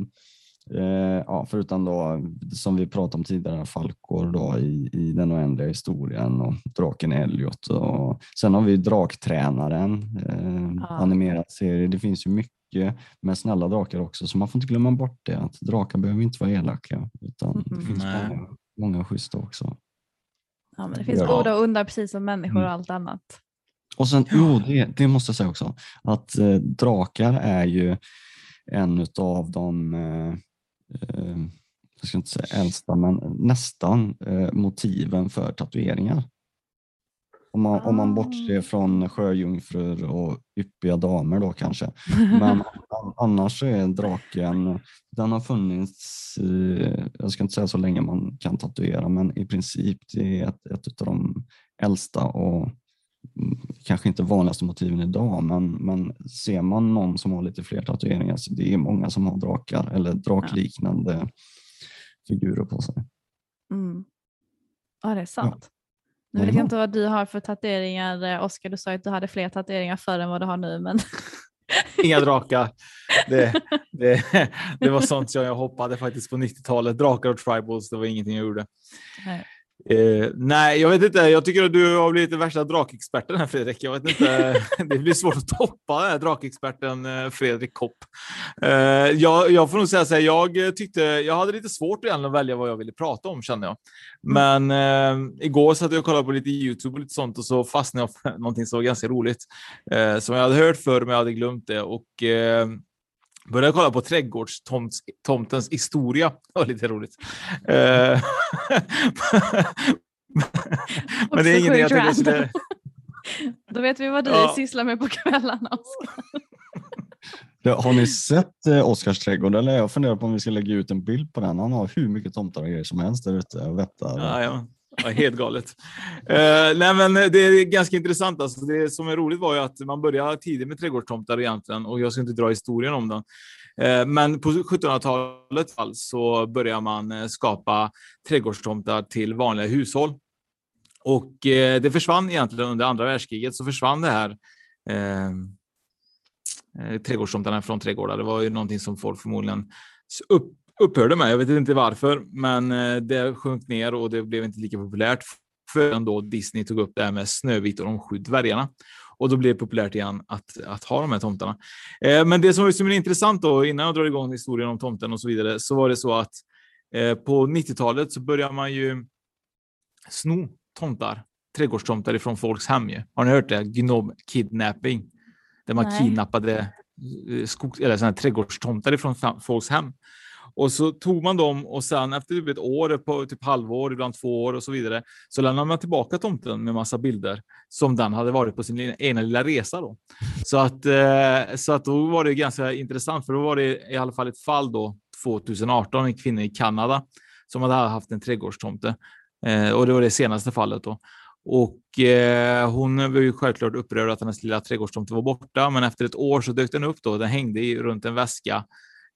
eh, ja, förutom då, som vi pratade om tidigare, Falkor då i, i den oändliga historien och draken Elliot. Och, sen har vi draktränaren, eh, Ja. animerad serie. Det finns ju mycket med snälla drakar också, så man får inte glömma bort det. Att drakar behöver inte vara elaka, utan det Mhm. finns Nej. många, många schyssta också. Ja, men det finns Ja. goda och onda precis som människor Mm. och allt annat. Och sen, jo, det, det måste jag säga också, att eh, drakar är ju en av de, eh, jag ska inte säga äldsta, men nästan eh, motiven för tatueringar. Om man, om man Ah. bortser från sjöjungfrur och yppiga damer då kanske. Men an- annars så är draken, den har funnits, eh, jag ska inte säga så länge man kan tatuera, men i princip det är ett, ett av de äldsta och kanske inte vanligaste motiven idag, men, men ser man någon som har lite fler tatueringar så det är många som har drakar eller drakliknande figurer på sig. Mm. Ja, det är sant. Nu vet jag inte vad du har för tatueringar, eh, Oskar. Du sa att du hade fler tatueringar förr än vad du har nu, men Inga drakar. Det, det, det var sånt som jag hoppade faktiskt på 90-talet. Drakar och tribals, det var ingenting jag gjorde. Nej. Eh, nej, jag vet inte. Jag tycker att du har blivit den värsta drakexperten här Fredrik. Jag vet inte. det blir svårt att toppa den här drakexperten eh, Fredrik Kopp. Eh, jag, jag får nog säga så här. Jag tyckte jag hade lite svårt att välja vad jag ville prata om kände jag. Men eh, igår satt jag och kollade på lite Youtube och lite sånt och så fastnade jag för någonting som var ganska roligt eh, som jag hade hört förr, men jag hade glömt det och eh, Började kolla på trädgårdstomtens historia. Det var lite roligt. Eh, men det är ingenting jag tänkte jag skulle... Då vet vi vad du ja. sysslar med på kvällarna, Oskar. Har ni sett eh, Oskars trädgård? Eller jag funderar på om vi ska lägga ut en bild på den. Han har hur mycket tomtar och grejer som helst där ute och. Ja, ja. Ja, helt galet. uh, nej, men det är ganska intressant. Alltså. Det som är roligt var ju att man började tidigt med trädgårdstomtar egentligen och jag ska inte dra historien om den. Uh, men på 1700-talet så började man eh, skapa trädgårdstomtar till vanliga hushåll. Och uh, det försvann egentligen under andra världskriget så försvann det här ehm, trädgårdstomtarna från trädgårdar. Det var ju någonting som folk förmodligen upp, upphörde med. Jag vet inte varför, men eh, det sjönk ner och det blev inte lika populärt förrän då Disney tog upp det här med Snövit och de sju dvärgarna. Och då blev det populärt igen att, att ha de här tomtarna. Eh, men det som var är intressant då, innan jag drar igång historien om tomten och så vidare, så var det så att eh, på 90-talet så började man ju sno tomtar, trädgårdstomtar ifrån folks hem. Ju. Har ni hört det? Gnob kidnapping. Där man Nej. kidnappade skog, eller såna trädgårdstomtar ifrån folks hem. Och så tog man dem och sen efter typ ett år, på typ halvår, ibland två år och så vidare, så lämnade man tillbaka tomten med massa bilder som den hade varit på sin ena lilla resa. Då. Så, att, eh, så att då var det ganska intressant, för då var det i alla fall ett fall då 2018, en kvinna i Kanada som hade haft en trädgårdstomte. Eh, och det var det senaste fallet då. Och eh, hon var ju självklart upprörd att hennes lilla trädgårdstomte var borta, men efter ett år så dök den upp då. Den hängde i, runt en väska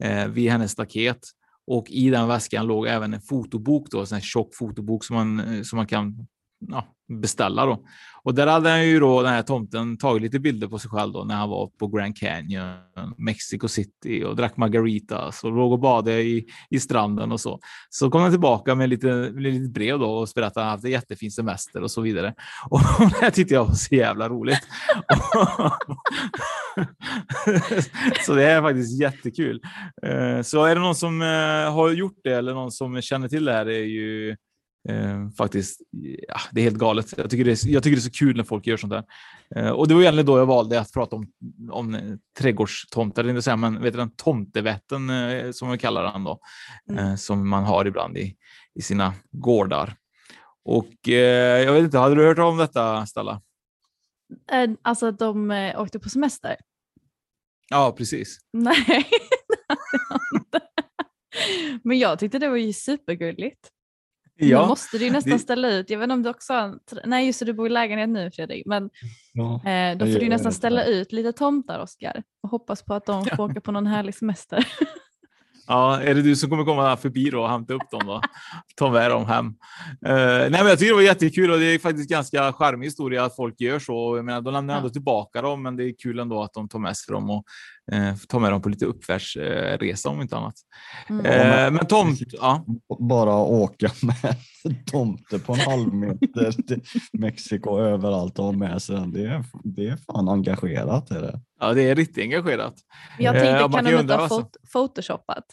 eh, vid hennes staket. Och i den väskan låg även en fotobok, då, en tjock fotobok som man, eh, som man kan ja, beställa. Då. Och där hade han ju då, den här tomten tagit lite bilder på sig själv då, när han var på Grand Canyon, Mexico City och drack margaritas och låg och badade i, i stranden och så. Så kom han tillbaka med lite, med lite brev då och berättade att han haft en jättefin semester och så vidare. Och det här tyckte jag var så jävla roligt. så det är faktiskt jättekul. Eh, så är det någon som eh, har gjort det eller någon som känner till det här är ju Eh, faktiskt, ja, det är helt galet. Jag tycker, det är, jag tycker det är så kul när folk gör sånt där. Eh, och det var egentligen då jag valde att prata om, om eh, trädgårdstomtar, inte säga, men vet du, den tomtevätten eh, som vi kallar den då, mm. Eh, som man har ibland i, i sina gårdar. Och eh, jag vet inte, hade du hört om detta Stella? Alltså att de åkte på semester? Ja, precis. Nej, men jag tyckte det var ju supergulligt. Ja, Då måste du nästan det... ställa ut, jag vet inte om du också har, nej just det, du bor i lägenhet nu Fredrik, men ja, eh, då får du nästan ställa ut lite tomtar Oskar och hoppas på att de får åka på någon härlig semester. Ja, är det du som kommer komma förbi då och hämta upp dem då? Ta med dem hem. Uh, nej, men jag tycker det var jättekul och det är faktiskt ganska charmig historia att folk gör så. Jag menar, de lämnar ja. ändå tillbaka dem, men det är kul ändå att de tar med sig dem och uh, tar med dem på lite uppfärdsresa uh, om inte annat. Mm. Uh, men tomt, ja. Bara åka med tomter på en halv meter till Mexiko överallt och ha med sig den. Det är, det är fan engagerat. Är det. Ja, det är riktigt engagerat. Jag tänkte, eh, kan de inte ha fot photoshoppat?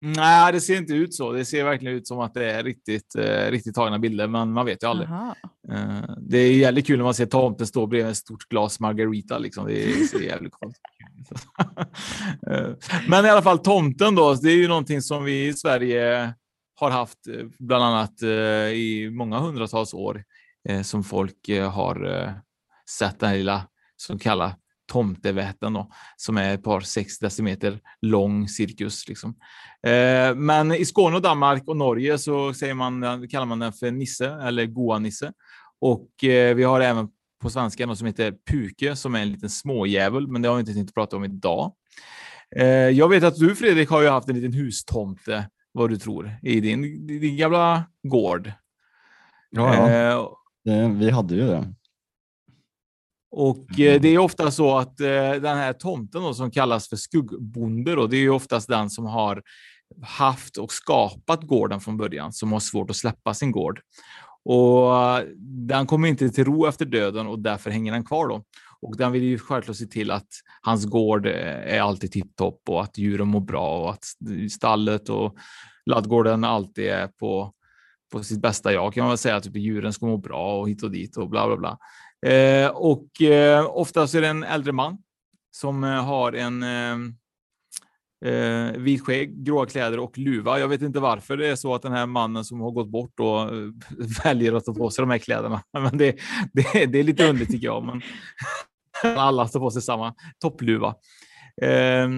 Nej, det ser inte ut så. Det ser verkligen ut som att det är riktigt, eh, riktigt tagna bilder, men man vet ju aldrig. Eh, det är jävligt kul när man ser tomten stå bredvid ett stort glas margarita. Liksom. Det ser jävligt konstigt eh, Men i alla fall tomten då, det är ju någonting som vi i Sverige har haft eh, bland annat eh, i många hundratals år som folk har sett den här lilla så kallade tomtevätten då, som är ett par sex decimeter lång cirkus. Liksom. Eh, men i Skåne och Danmark och Norge så säger man, kallar man den för Nisse eller Goa-Nisse. Och eh, vi har även på svenska något som heter Puke som är en liten småjävul, men det har vi inte tänkt prata om idag. Eh, jag vet att du Fredrik har ju haft en liten hustomte, vad du tror, i din, din gamla gård. Ja, ja. Eh, vi hade ju det. Och eh, det är ofta så att eh, den här tomten då, som kallas för skuggbonde, då, det är ju oftast den som har haft och skapat gården från början, som har svårt att släppa sin gård. Och den kommer inte till ro efter döden och därför hänger den kvar då. Och den vill ju självklart se till att hans gård eh, är alltid tipptopp och att djuren mår bra och att stallet och laddgården alltid är på, på sitt bästa jag kan man väl säga. Typ djuren ska må bra och hit och dit och bla bla bla. Eh, och eh, oftast är det en äldre man som eh, har en, eh, eh, vit skägg, gråa kläder och luva. Jag vet inte varför det är så att den här mannen som har gått bort då eh, väljer att ta på sig de här kläderna. Men det, det, det är lite underligt tycker jag. Men alla tar på sig samma toppluva. Eh,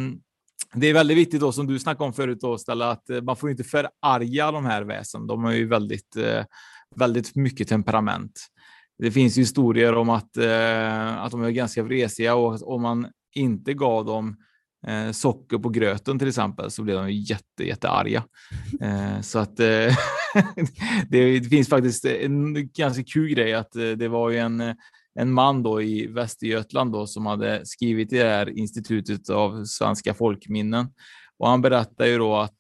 det är väldigt viktigt då som du snackade om förut då, Stella, att eh, man får inte förarga de här väsen. De har ju väldigt, eh, väldigt mycket temperament. Det finns historier om att, eh, att de är ganska vresiga och om man inte gav dem eh, socker på gröten till exempel så blev de jätte, jättearga. Eh, så att eh, det, det, finns faktiskt en ganska kul grej att eh, det var ju en, en man då i Västergötland då som hade skrivit i det här institutet av svenska folkminnen och han berättar ju då att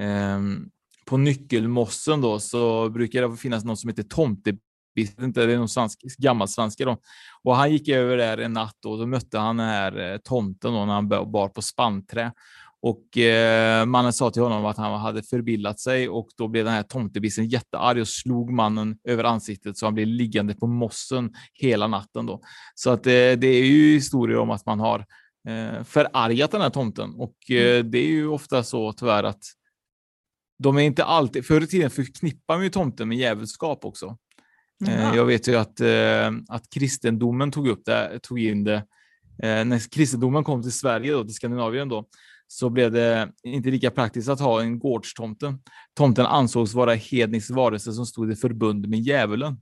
ehm, på nyckelmossen då så brukar det finnas något som heter tomte visste inte, det är någon svensk, gammal svenska då. Och han gick över där en natt och då mötte han den här eh, tomten då när han bar på spannträ. Och eh, mannen sa till honom att han hade förbillat sig och då blev den här tomtebissen jättearg och slog mannen över ansiktet så han blev liggande på mossen hela natten. Då. Så att eh, det är ju historier om att man har eh, förargat den här tomten och eh, mm. det är ju ofta så tyvärr att de är inte alltid, förr i tiden förknippar man ju tomten med djävulskap också. Mm. Jag vet ju att, eh, att kristendomen tog upp det, tog in det. Eh, när kristendomen kom till Sverige, då, till Skandinavien, då, så blev det inte lika praktiskt att ha en gårdstomte. Tomten ansågs vara hednisk varelse som stod i förbund med djävulen.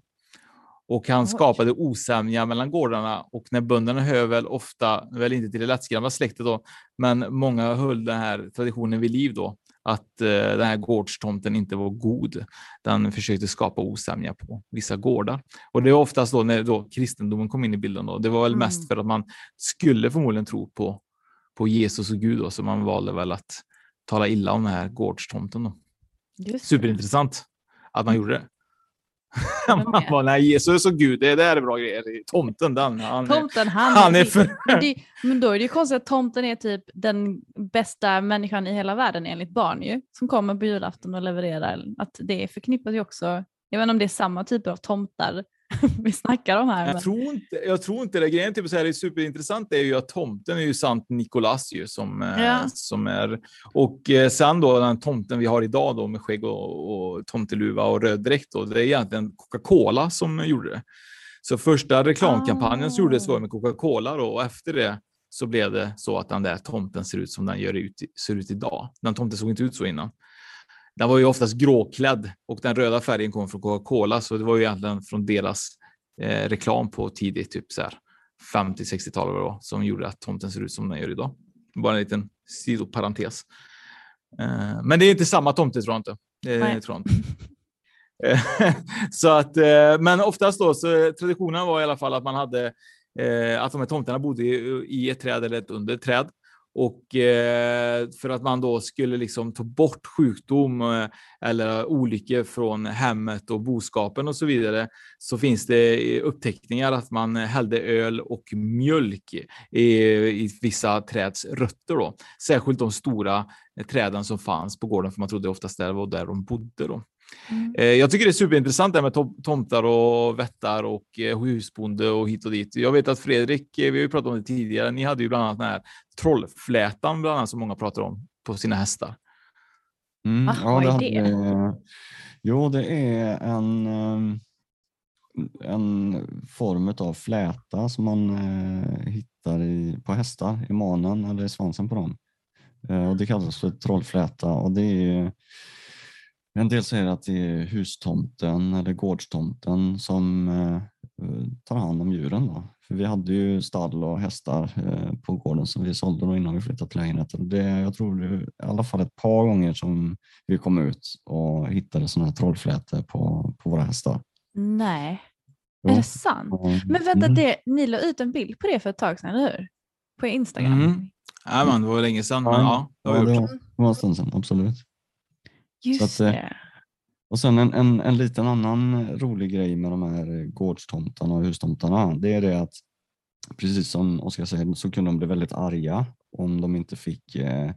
Och han skapade osämja mellan gårdarna och när bönderna hör väl ofta, väl inte till det lättskrämda släktet då, men många höll den här traditionen vid liv då att eh, den här gårdstomten inte var god. Den försökte skapa osämja på vissa gårdar. Och det är oftast då när då kristendomen kom in i bilden. Då. Det var väl mm. mest för att man skulle förmodligen tro på, på Jesus och Gud, då, så man valde väl att tala illa om den här gårdstomten. Superintressant att man gjorde det. Man bara, nej, Jesus och Gud, det där är bra grejer. Tomten, den, han, tomten, han, han är för... men, det, men då är det ju konstigt att tomten är typ den bästa människan i hela världen enligt barn ju, som kommer på julafton och levererar. Att det förknippas ju också, jag vet inte om det är samma typer av tomtar vi snackar om här. Jag, men... tror, inte, jag tror inte det. Grejen typ så här, är superintressant är ju att tomten är ju sant Nikolas ju som, eh, ja. som är. Och eh, sen då den tomten vi har idag då med skägg och, och tomteluva och röd dräkt då, det är egentligen Coca-Cola som gjorde det. Så första reklamkampanjen ah. gjordes var med Coca-Cola då och efter det så blev det så att den där tomten ser ut som den gör ut, ser ut idag. Den tomten såg inte ut så innan. Den var ju oftast gråklädd och den röda färgen kom från Coca-Cola, så det var ju egentligen från deras eh, reklam på tidigt typ 50-60-tal som gjorde att tomten ser ut som den gör idag. Bara en liten sidoparentes. Eh, men det är inte samma tomte tror jag inte. Eh, tror jag inte. så att, eh, men oftast då så traditionen var i alla fall att man hade eh, att de här tomterna bodde i, i ett träd eller ett under ett träd och eh, för att man då skulle liksom ta bort sjukdom eh, eller olyckor från hemmet och boskapen och så vidare så finns det eh, uppteckningar att man hällde öl och mjölk i, i vissa träds rötter. Då. Särskilt de stora eh, träden som fanns på gården för man trodde oftast det var där de bodde. Då. Mm. Eh, jag tycker det är superintressant det med tomtar och vättar och eh, husbonde och hit och dit. Jag vet att Fredrik, eh, vi har ju pratat om det tidigare, ni hade ju bland annat den här trollflätan bland annat som många pratar om på sina hästar. Mm, ah, ja, vad är det? Hade, jo, det är en, en form av fläta som man hittar i, på hästar i manen eller i svansen på dem. Och det kallas för trollfläta och det är en del säger att det är hustomten eller gårdstomten som eh, tar hand om djuren. Då. För vi hade ju stall och hästar eh, på gården som vi sålde då innan vi flyttade till lägenheten. Det, jag tror det är i alla fall ett par gånger som vi kom ut och hittade sådana här trollflätor på, på våra hästar. Nej, ja. är det sant? Men vänta, mm. det, ni la ut en bild på det för ett tag sedan, eller hur? På Instagram? Mm. Ja, man, det var länge sedan, men ja, det, ja, det var en stund sedan, absolut. Just att, eh, det. Och sen en, en, en liten annan rolig grej med de här gårdstomtarna och hustomtarna, det är det att precis som Oskar säger så kunde de bli väldigt arga om de inte fick eh,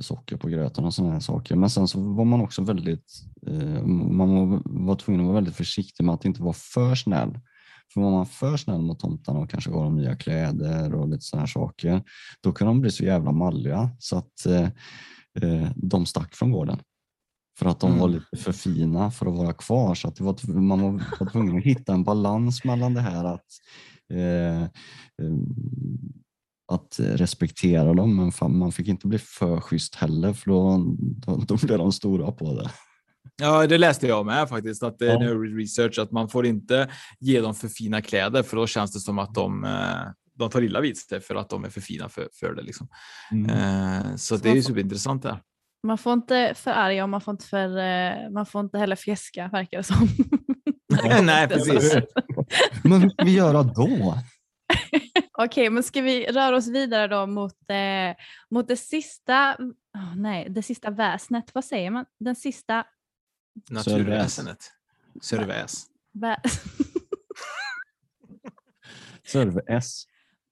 socker på gröten och sådana här saker. Men sen så var man också väldigt, eh, man var, tvungen att vara väldigt försiktig med att inte vara för snäll. För var man för snäll mot tomtarna och kanske gav dem nya kläder och lite sådana här saker, då kunde de bli så jävla malliga så att eh, eh de stack från gården. För att de mm. var lite för fina för att vara kvar. Så att det var, man var tvungen att hitta en balans mellan det här att eh, eh att respektera dem, men fan, man fick inte bli för schysst heller för då, då, då blev de stora på det. Ja, det läste jag med faktiskt, att det är ja. research att man får inte ge dem för fina kläder för då känns det som att de, eh, de tar illa vid sig för att de är för fina för, för det. Liksom. Mm. Eh, så, så det är ju superintressant där. Man får inte förarga och man får inte, för, eh, man får inte heller fjäska verkar det som. Nej, precis. Men vad ska vi göra då? Okej, okay, men ska vi röra oss vidare då mot, eh, mot det sista, oh, nej, det sista väsnet, vad säger man? Den sista Naturväsenet. Serväs. Serväs.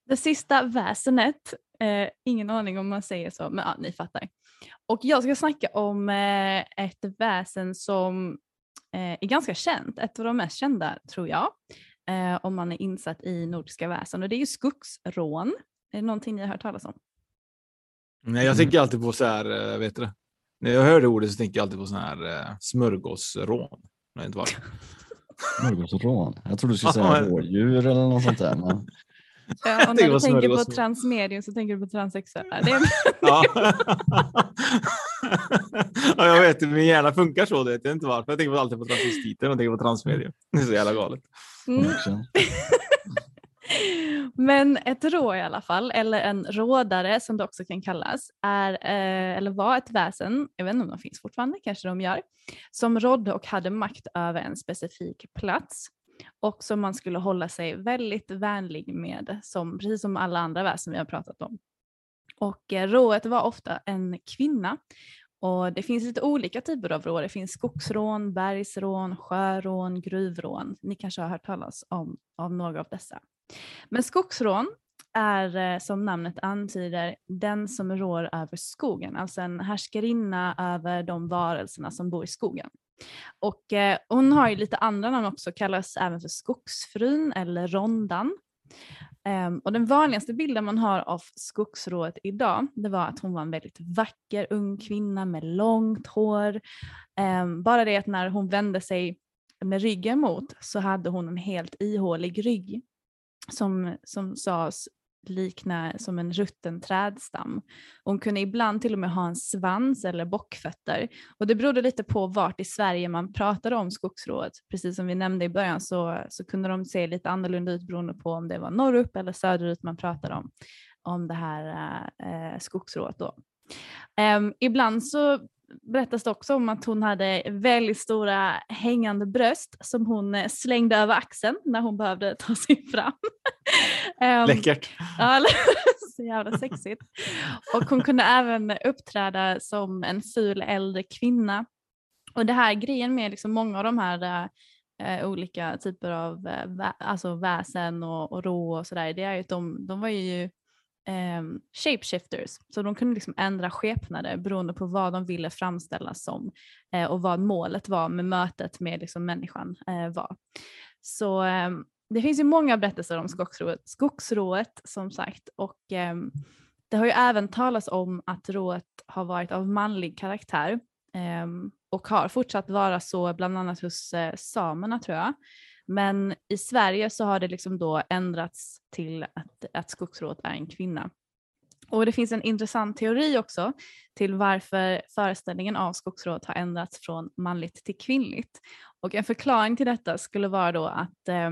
Det sista väsenet, eh, ingen aning om man säger så, men ja, ni fattar. Och jag ska snacka om eh, ett väsen som eh, är ganska känt, ett av de mest kända tror jag, eh, om man är insatt i nordiska väsen och det är ju skogsrån. Är det någonting ni har hört talas om? Nej, jag tänker alltid på så här, vet du när jag hör det ordet så tänker jag alltid på sån här smörgåsrån. Nej, inte Smörgåsrån? Jag trodde du skulle säga rådjur eller något sånt där. Men... Ja, och när du tänker på transmedium så tänker du på transsexuella. Det är... ja. ja, jag vet, min hjärna funkar så. Det vet jag inte varför. Jag tänker alltid på transvestiter och tänker på transmedium. Det är så jävla galet. Mm. Men ett rå i alla fall, eller en rådare som det också kan kallas, är, eh, eller var ett väsen, jag vet inte om de finns fortfarande, kanske de gör, som rådde och hade makt över en specifik plats och som man skulle hålla sig väldigt vänlig med, som, precis som alla andra väsen vi har pratat om. Och eh, rået var ofta en kvinna och det finns lite olika typer av rån. Det finns skogsrån, bergsrån, sjörån, gruvrån. Ni kanske har hört talas om, om några av dessa. Men skogsrån är eh, som namnet antyder den som rår över skogen, alltså en härskarinna över de varelserna som bor i skogen. Och eh, hon har ju lite andra namn också, kallas även för skogsfrun eller rondan. Um, och den vanligaste bilden man har av skogsrået idag, det var att hon var en väldigt vacker ung kvinna med långt hår. Um, bara det att när hon vände sig med ryggen mot så hade hon en helt ihålig rygg som, som sades likna som en rutten trädstam. Hon kunde ibland till och med ha en svans eller bockfötter. Och det berodde lite på vart i Sverige man pratade om skogsrået. Precis som vi nämnde i början så, så kunde de se lite annorlunda ut beroende på om det var norrut eller söderut man pratade om, om det här eh, skogsrået. Då. Um, ibland så berättas det också om att hon hade väldigt stora hängande bröst som hon eh, slängde över axeln när hon behövde ta sig fram. um, Läckert. Ja, så jävla sexigt. Och hon kunde även uppträda som en ful äldre kvinna. Och det här grejen med liksom många av de här uh, olika typer av uh, vä alltså väsen och, och rå och sådär, det är ju att de, de var ju eh, shapeshifters. Så de kunde liksom ändra skepnader beroende på vad de ville framställas som eh, och vad målet var med mötet med liksom människan eh, var. Så eh, det finns ju många berättelser om skogsrået, skogsrået som sagt och ehm, det har ju även talats om att rået har varit av manlig karaktär ehm, och har fortsatt vara så bland annat hos eh, samerna tror jag. Men i Sverige så har det liksom då ändrats till att, att skogsrået är en kvinna. Och det finns en intressant teori också till varför föreställningen av skogsrået har ändrats från manligt till kvinnligt. Och en förklaring till detta skulle vara då att eh,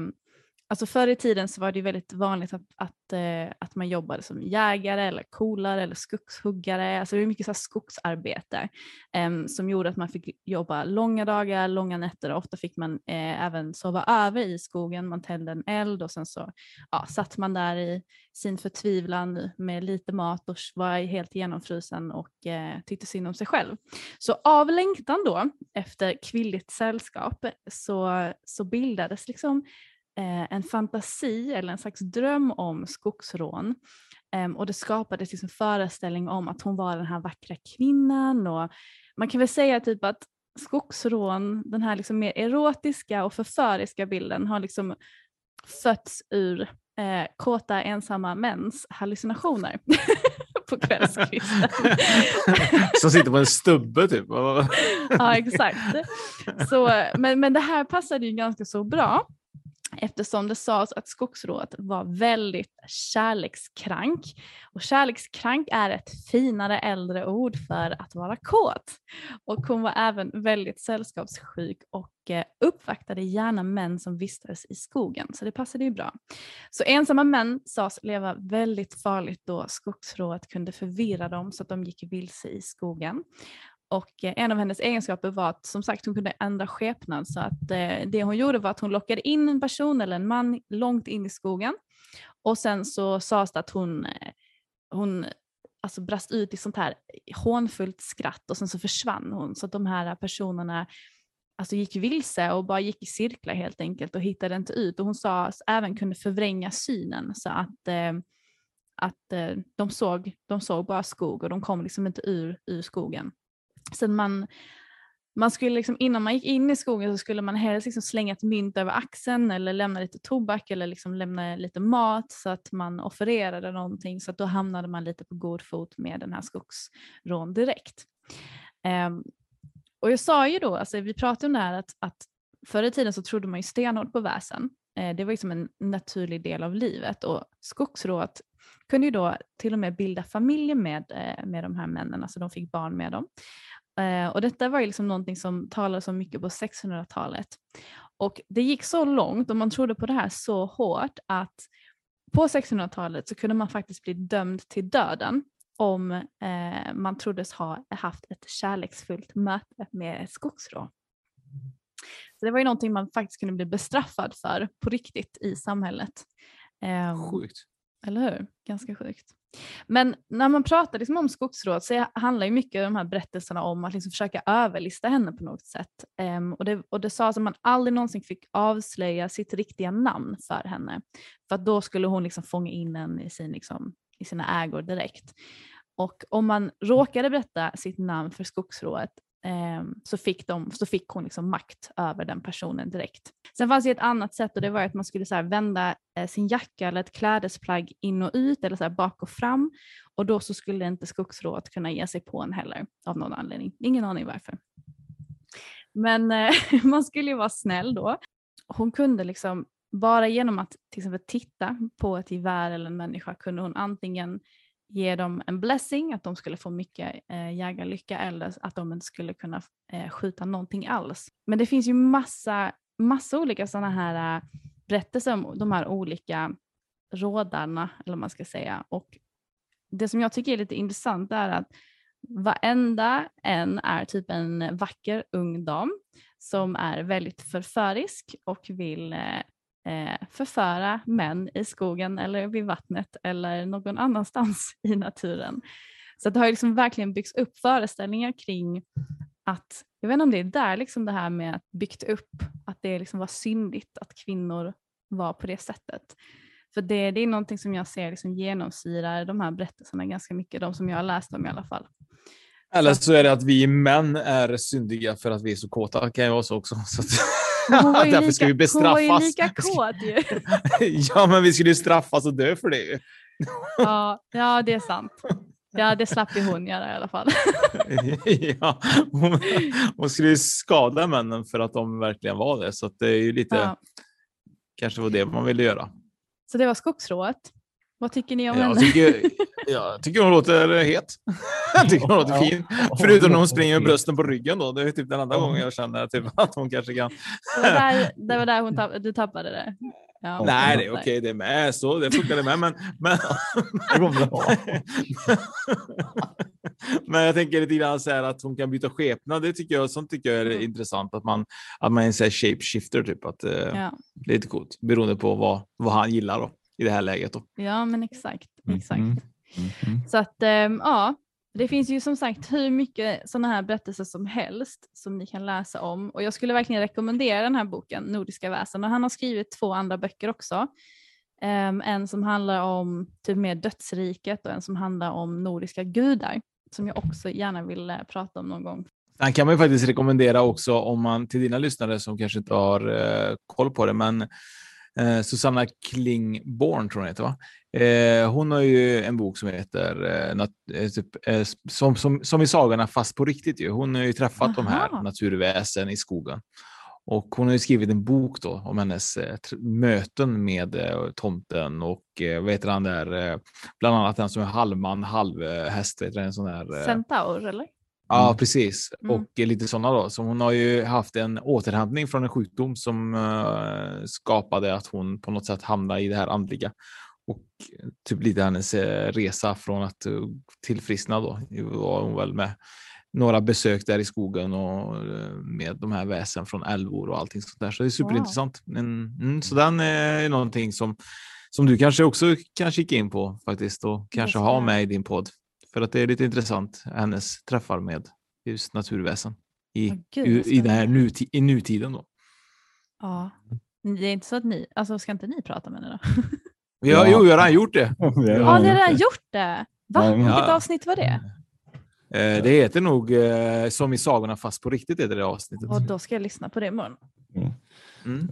Alltså förr i tiden så var det väldigt vanligt att, att, eh, att man jobbade som jägare eller kolare eller skogshuggare. Alltså det var mycket så skogsarbete um, som gjorde att man fick jobba långa dagar, långa nätter och ofta fick man eh, även sova över i skogen. Man tände en eld och sen så ja, satt man där i sin förtvivlan med lite mat och var helt genomfrusen och eh, tyckte synd om sig själv. Så av längtan då efter kvinnligt sällskap så, så bildades liksom en fantasi eller en slags dröm om skogsrån. Eh, och det skapades liksom föreställning om att hon var den här vackra kvinnan och man kan väl säga typ att skogsrån, den här liksom mer erotiska och förföriska bilden har liksom fötts ur eh, kåta ensamma mäns hallucinationer på kvällskvisten. Som sitter på en stubbe typ. ja exakt. Så, men, men det här passade ju ganska så bra eftersom det sades att skogsrået var väldigt kärlekskrank. Och kärlekskrank är ett finare äldre ord för att vara kåt. Och hon var även väldigt sällskapssjuk och eh, uppvaktade gärna män som vistades i skogen, så det passade ju bra. Så ensamma män sades leva väldigt farligt då skogsrået kunde förvirra dem så att de gick vilse i skogen. Och eh, en av hennes egenskaper var att som sagt hon kunde ändra skepnad. Så att eh, det hon gjorde var att hon lockade in en person eller en man långt in i skogen. Och sen så sades det att hon, eh, hon alltså brast ut i sånt här hånfullt skratt och sen så försvann hon. Så att de här personerna alltså gick vilse och bara gick i cirklar helt enkelt och hittade inte ut. Och hon sa även kunde förvränga synen. Så att eh, att eh, de, såg, de såg bara skog och de kom liksom inte ur, ur skogen. Så man, man skulle liksom, innan man gick in i skogen så skulle man helst liksom slänga ett mynt över axeln eller lämna lite tobak eller liksom lämna lite mat så att man offererade någonting så att då hamnade man lite på god fot med den här skogsrån direkt. Um, och jag sa ju då, alltså vi pratade om det här att, att förr i tiden så trodde man ju stenhårt på väsen. Eh, det var liksom en naturlig del av livet och skogsrået kunde ju då till och med bilda familjer med, eh, med de här männen, alltså de fick barn med dem. Eh, och detta var ju liksom någonting som talades om mycket på 600-talet. Och det gick så långt och man trodde på det här så hårt att på 600-talet så kunde man faktiskt bli dömd till döden om eh, man troddes ha haft ett kärleksfullt möte med ett skogsrå. Så det var ju någonting man faktiskt kunde bli bestraffad för på riktigt i samhället. Eh, Sjukt. Eller hur? Ganska sjukt. Men när man pratar liksom om skogsråd så handlar ju mycket av de här berättelserna om att liksom försöka överlista henne på något sätt. Um, och, det, och det sades att man aldrig någonsin fick avslöja sitt riktiga namn för henne. För att då skulle hon liksom fånga in en i, sin, liksom, i sina ägor direkt. Och om man råkade berätta sitt namn för skogsrået Ehm, så, fick de, så fick hon liksom makt över den personen direkt. Sen fanns det ett annat sätt och det var att man skulle så vända eh, sin jacka eller ett klädesplagg in och ut eller så bak och fram och då så skulle inte skogsrået kunna ge sig på en heller av någon anledning. Ingen aning varför. Men eh, man skulle ju vara snäll då. Hon kunde liksom bara genom att till exempel titta på ett gevär eller en människa kunde hon antingen ge dem en blessing, att de skulle få mycket eh, jägarlycka eller att de inte skulle kunna eh, skjuta någonting alls. Men det finns ju massa, massa olika sådana här eh, berättelser om de här olika rådarna, eller vad man ska säga. Och det som jag tycker är lite intressant är att varenda en är typ en vacker ung dam som är väldigt förförisk och vill eh, förföra män i skogen eller vid vattnet eller någon annanstans i naturen. Så det har liksom verkligen byggts upp föreställningar kring att, jag vet inte om det är där liksom det här med att byggt upp att det liksom var syndigt att kvinnor var på det sättet. För det, det är någonting som jag ser liksom genomsyrar de här berättelserna ganska mycket, de som jag har läst om i alla fall. Eller så är det att vi män är syndiga för att vi är så kåta. Det kan ju vara så också. Så att... Hon var ju Därför lika, vi bestraffas. Hon var ju lika kåt ju. ja, men vi skulle ju straffas och dö för det ju. ja, ja, det är sant. Ja, det slapp ju hon göra i alla fall. ja, hon, hon, skulle ju skada männen för att de verkligen var det, så det är ju lite. Ja. Kanske var det man ville göra. Så det var skogsrået. Vad tycker ni om jag henne? Tycker, jag tycker hon låter het. Jag tycker hon låter fin. Förutom när hon springer med brösten på ryggen. Då. Det är typ den enda gången jag känner typ att hon kanske kan. Det var där, det var där hon tapp, du tappade det. Ja, Nej, det är okej. Okay, det är med. Så, det funkar det med. Men, men, men jag tänker lite grann så här att hon kan byta skepnad. Det tycker jag, sånt tycker jag är mm. intressant. Att man, att man är en shapeshifter. Typ, att, eh, ja. Det är lite coolt beroende på vad, vad han gillar. Då i det här läget. Då. Ja, men exakt. Mm, exakt. Mm. Mm. Så att ähm, ja, det finns ju som sagt hur mycket sådana här berättelser som helst som ni kan läsa om och jag skulle verkligen rekommendera den här boken Nordiska väsen och han har skrivit två andra böcker också. Um, en som handlar om typ mer dödsriket och en som handlar om nordiska gudar som jag också gärna vill uh, prata om någon gång. Den kan man ju faktiskt rekommendera också om man till dina lyssnare som kanske inte har uh, koll på det, men Eh, Susanna Klingborn tror jag heter, va? Eh, hon har ju en bok som heter eh, nat- eh, typ, eh, som, som, som i sagorna fast på riktigt. Ju. Hon har ju träffat de här Aha. naturväsen i skogen. Och hon har ju skrivit en bok då om hennes eh, möten med tomten och vad heter han där, bland annat den som är halvman, halvhäst, en sån där. Centaur eller? Ja, Mm. precis. Mm. Och lite sådana då. Så hon har ju haft en återhämtning från en sjukdom som eh, skapade att hon på något sätt hamnade i det här andliga. Och eh, typ lite hennes eh, resa från att uh, tillfriskna då var hon väl med några besök där i skogen och med de här väsen från älvor och allting sånt där. Så det är superintressant. Men, mm, så den är någonting som, som du kanske också kan kika in på faktiskt och kanske ha med i din podd. För att det är lite intressant, hennes träffar med just naturväsen i, gud, i, i, den här nuti, i nutiden. Då. Ja. Det är inte så att ni, alltså ska inte ni prata med henne då? Ja, Ja. Jo, jag har redan gjort det. Ja, ni har gjort redan det. gjort det? Va? Ja, Vilket Ja. avsnitt var det? Eh, det heter nog eh, Som i sagorna fast på riktigt, heter det avsnittet. Och då ska jag lyssna på det imorgon. Mm.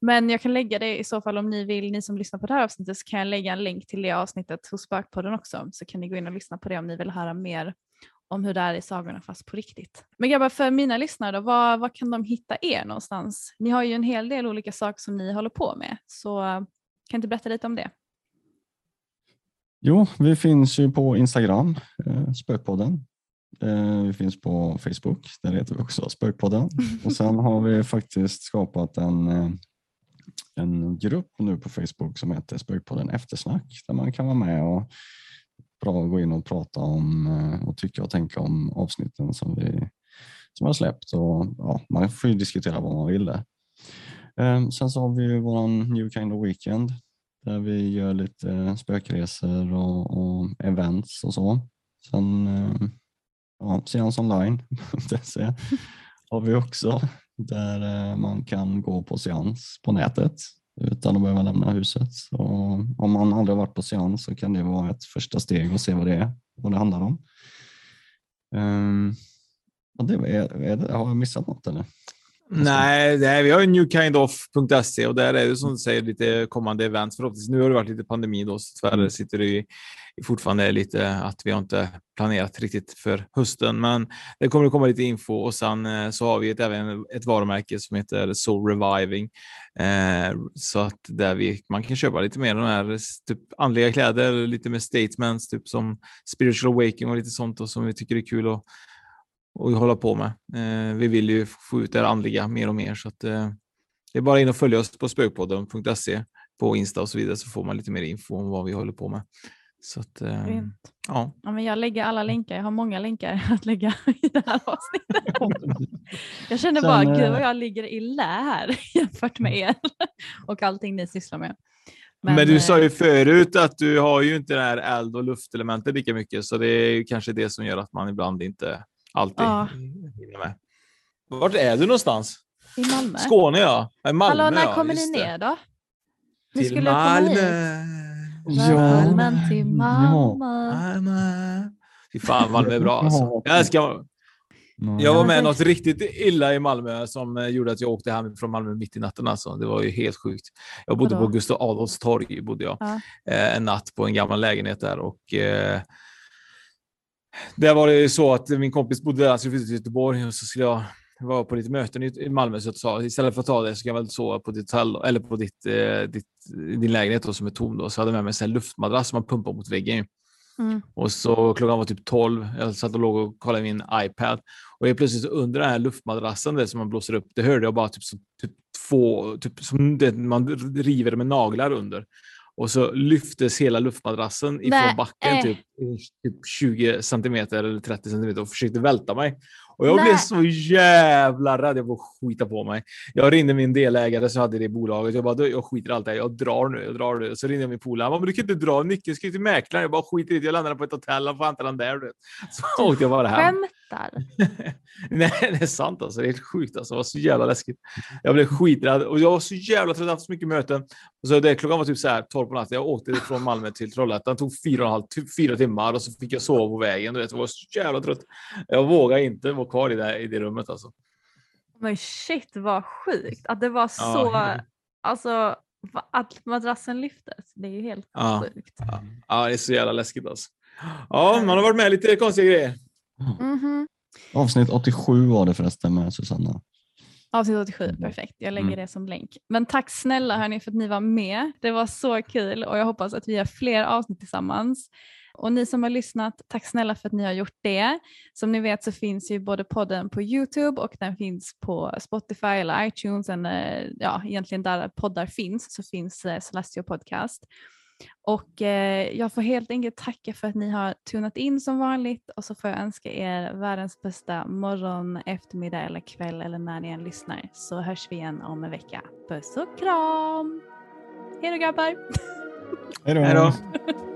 Men jag kan lägga det i så fall om ni vill, ni som lyssnar på det här avsnittet, så kan jag lägga en länk till det avsnittet hos Spökpodden också. Så kan ni gå in och lyssna på det om ni vill höra mer om hur det är i sagorna fast på riktigt. Men grabbar, för mina lyssnare då, var, var kan de hitta er någonstans? Ni har ju en hel del olika saker som ni håller på med, så kan inte berätta lite om det? Jo, vi finns ju på Instagram, eh, Spökpodden. Eh, vi finns på Facebook, där heter vi också Spökpodden. Och sen har vi faktiskt skapat en, eh, en grupp nu på Facebook som heter Spökpodden Eftersnack, där man kan vara med och bra gå in och prata om eh, och tycka och tänka om avsnitten som vi som har släppt. Och, ja, man får ju diskutera vad man vill där. Ehm, sen så har vi ju våran New Kind of Weekend där vi gör lite spökresor och, och events och så. Sen ehm, ja, seans online har vi också där eh, man kan gå på seans på nätet utan att behöva lämna huset. Så om man aldrig har varit på seans så kan det vara ett första steg och se vad det är, vad det handlar om. Um, det, är, är det, har jag missat något eller? Nej, nej, vi har ju newkindoff.se och där är det som du säger lite kommande events. Förhoppningsvis, nu har det varit lite pandemi då, så tyvärr sitter det ju fortfarande lite att vi har inte planerat riktigt för hösten, men det kommer att komma lite info och sen eh, så har vi ett, även ett varumärke som heter Soul Reviving. Eh, så att där vi, man kan köpa lite mer de här typ andliga kläder, lite med statements, typ som Spiritual Awakening och lite sånt och som vi tycker är kul att och hålla på med. Eh, vi vill ju få ut det här andliga mer och mer så att eh, det är bara in och följa oss på spökpodden.se på Insta och så vidare så får man lite mer info om vad vi håller på med. Så att, eh, ja. Ja, men jag lägger alla länkar, jag har många länkar att lägga i det här avsnittet. Jag känner Sen, bara, eh, gud vad jag ligger i lä här jämfört med er och allting ni sysslar med. Men, du eh, sa ju förut att du har ju inte det här eld och luftelementet lika mycket så det är ju kanske det som gör att man ibland inte alltid Ja. Vart är du någonstans? i Malmö. Skåne ja. Nej, Malmö Hallå, när ja, kommer ni ner då? Ni Till skulle komma Malmö. hit. Ja. Välkommen till Malmö. Malmö. Fy fan, Malmö är bra alltså. Jag älskar Ja. Jag var med något riktigt illa i Malmö som eh, gjorde att jag åkte hem från Malmö mitt i natten. Alltså. Det var ju helt sjukt. Jag bodde Vadå? på Gustav Adolfs torg bodde jag. Ja. Eh, en natt på en gammal lägenhet där. Och, eh, där var det ju så att min kompis bodde där, så jag flyttade till Göteborg och så skulle jag vara på lite möten i, Malmö. Så jag sa istället för att ta det så kan jag väl sova på ditt hotell eller på ditt, eh, ditt, din lägenhet då, som är tom. Då. Så jag hade med mig en luftmadrass som man pumpar mot väggen. Mm. Och så klockan var typ 12. Jag satt och låg och kollade min iPad. Och helt plötsligt så under den här luftmadrassen där som man blåser upp, det hörde jag bara typ, som, typ två, typ som det man river med naglar under. Och så lyftes hela luftmadrassen ifrån Nej. backen typ, typ 20 centimeter eller 30 centimeter och försökte välta mig. Och jag blev Nej. så jävla rädd. Jag får skita på mig. Jag ringde min delägare som hade det bolaget. Jag bara, "Du, jag skiter i allt det här. Jag drar nu. Jag drar nu. Så ringde jag min polare. Han bara, men du kan inte dra nyckeln. Ska till mäklaren. Jag bara, skiter i det. Jag landade på ett hotell. Han får hämta den där. Så åkte jag bara hem. Skämtar? Nej, det är sant alltså. Det är helt sjukt alltså. Det var så jävla läskigt. Jag blev skiträdd och jag var så jävla trött. Jag har haft så mycket möten. Så det, klockan var typ så här 12 på natten. Jag åkte från Malmö till Trollhättan. Det tog fyra, och en halv, typ fyra timmar och så fick jag sova på vägen. Du vet, jag var så jävla trött. Jag vågade inte vara kvar i det, i det rummet alltså. Men shit vad sjukt att det var så, Ja. alltså att madrassen lyftes. Det är ju helt Ja. sjukt. Ja. ja, det är så jävla läskigt alltså. Ja, man har varit med lite konstiga grejer. Mhm. Avsnitt 87 var det förresten med Susanna. Avsnitt 87, perfekt. Jag lägger Mm. det som länk. Men tack snälla hörni för att ni var med. Det var så kul och jag hoppas att vi gör fler avsnitt tillsammans. Och ni som har lyssnat, tack snälla för att ni har gjort det. Som ni vet så finns ju både podden på Youtube och den finns på Spotify eller iTunes. eller, ja, egentligen där poddar finns så finns eh, Celestio Podcast. Och eh, jag får helt enkelt tacka för att ni har tunat in som vanligt och så får jag önska er världens bästa morgon, eftermiddag eller kväll eller när ni än lyssnar. Så hörs vi igen om en vecka. Puss och kram! Hej då grabbar! Hej då! Hej då.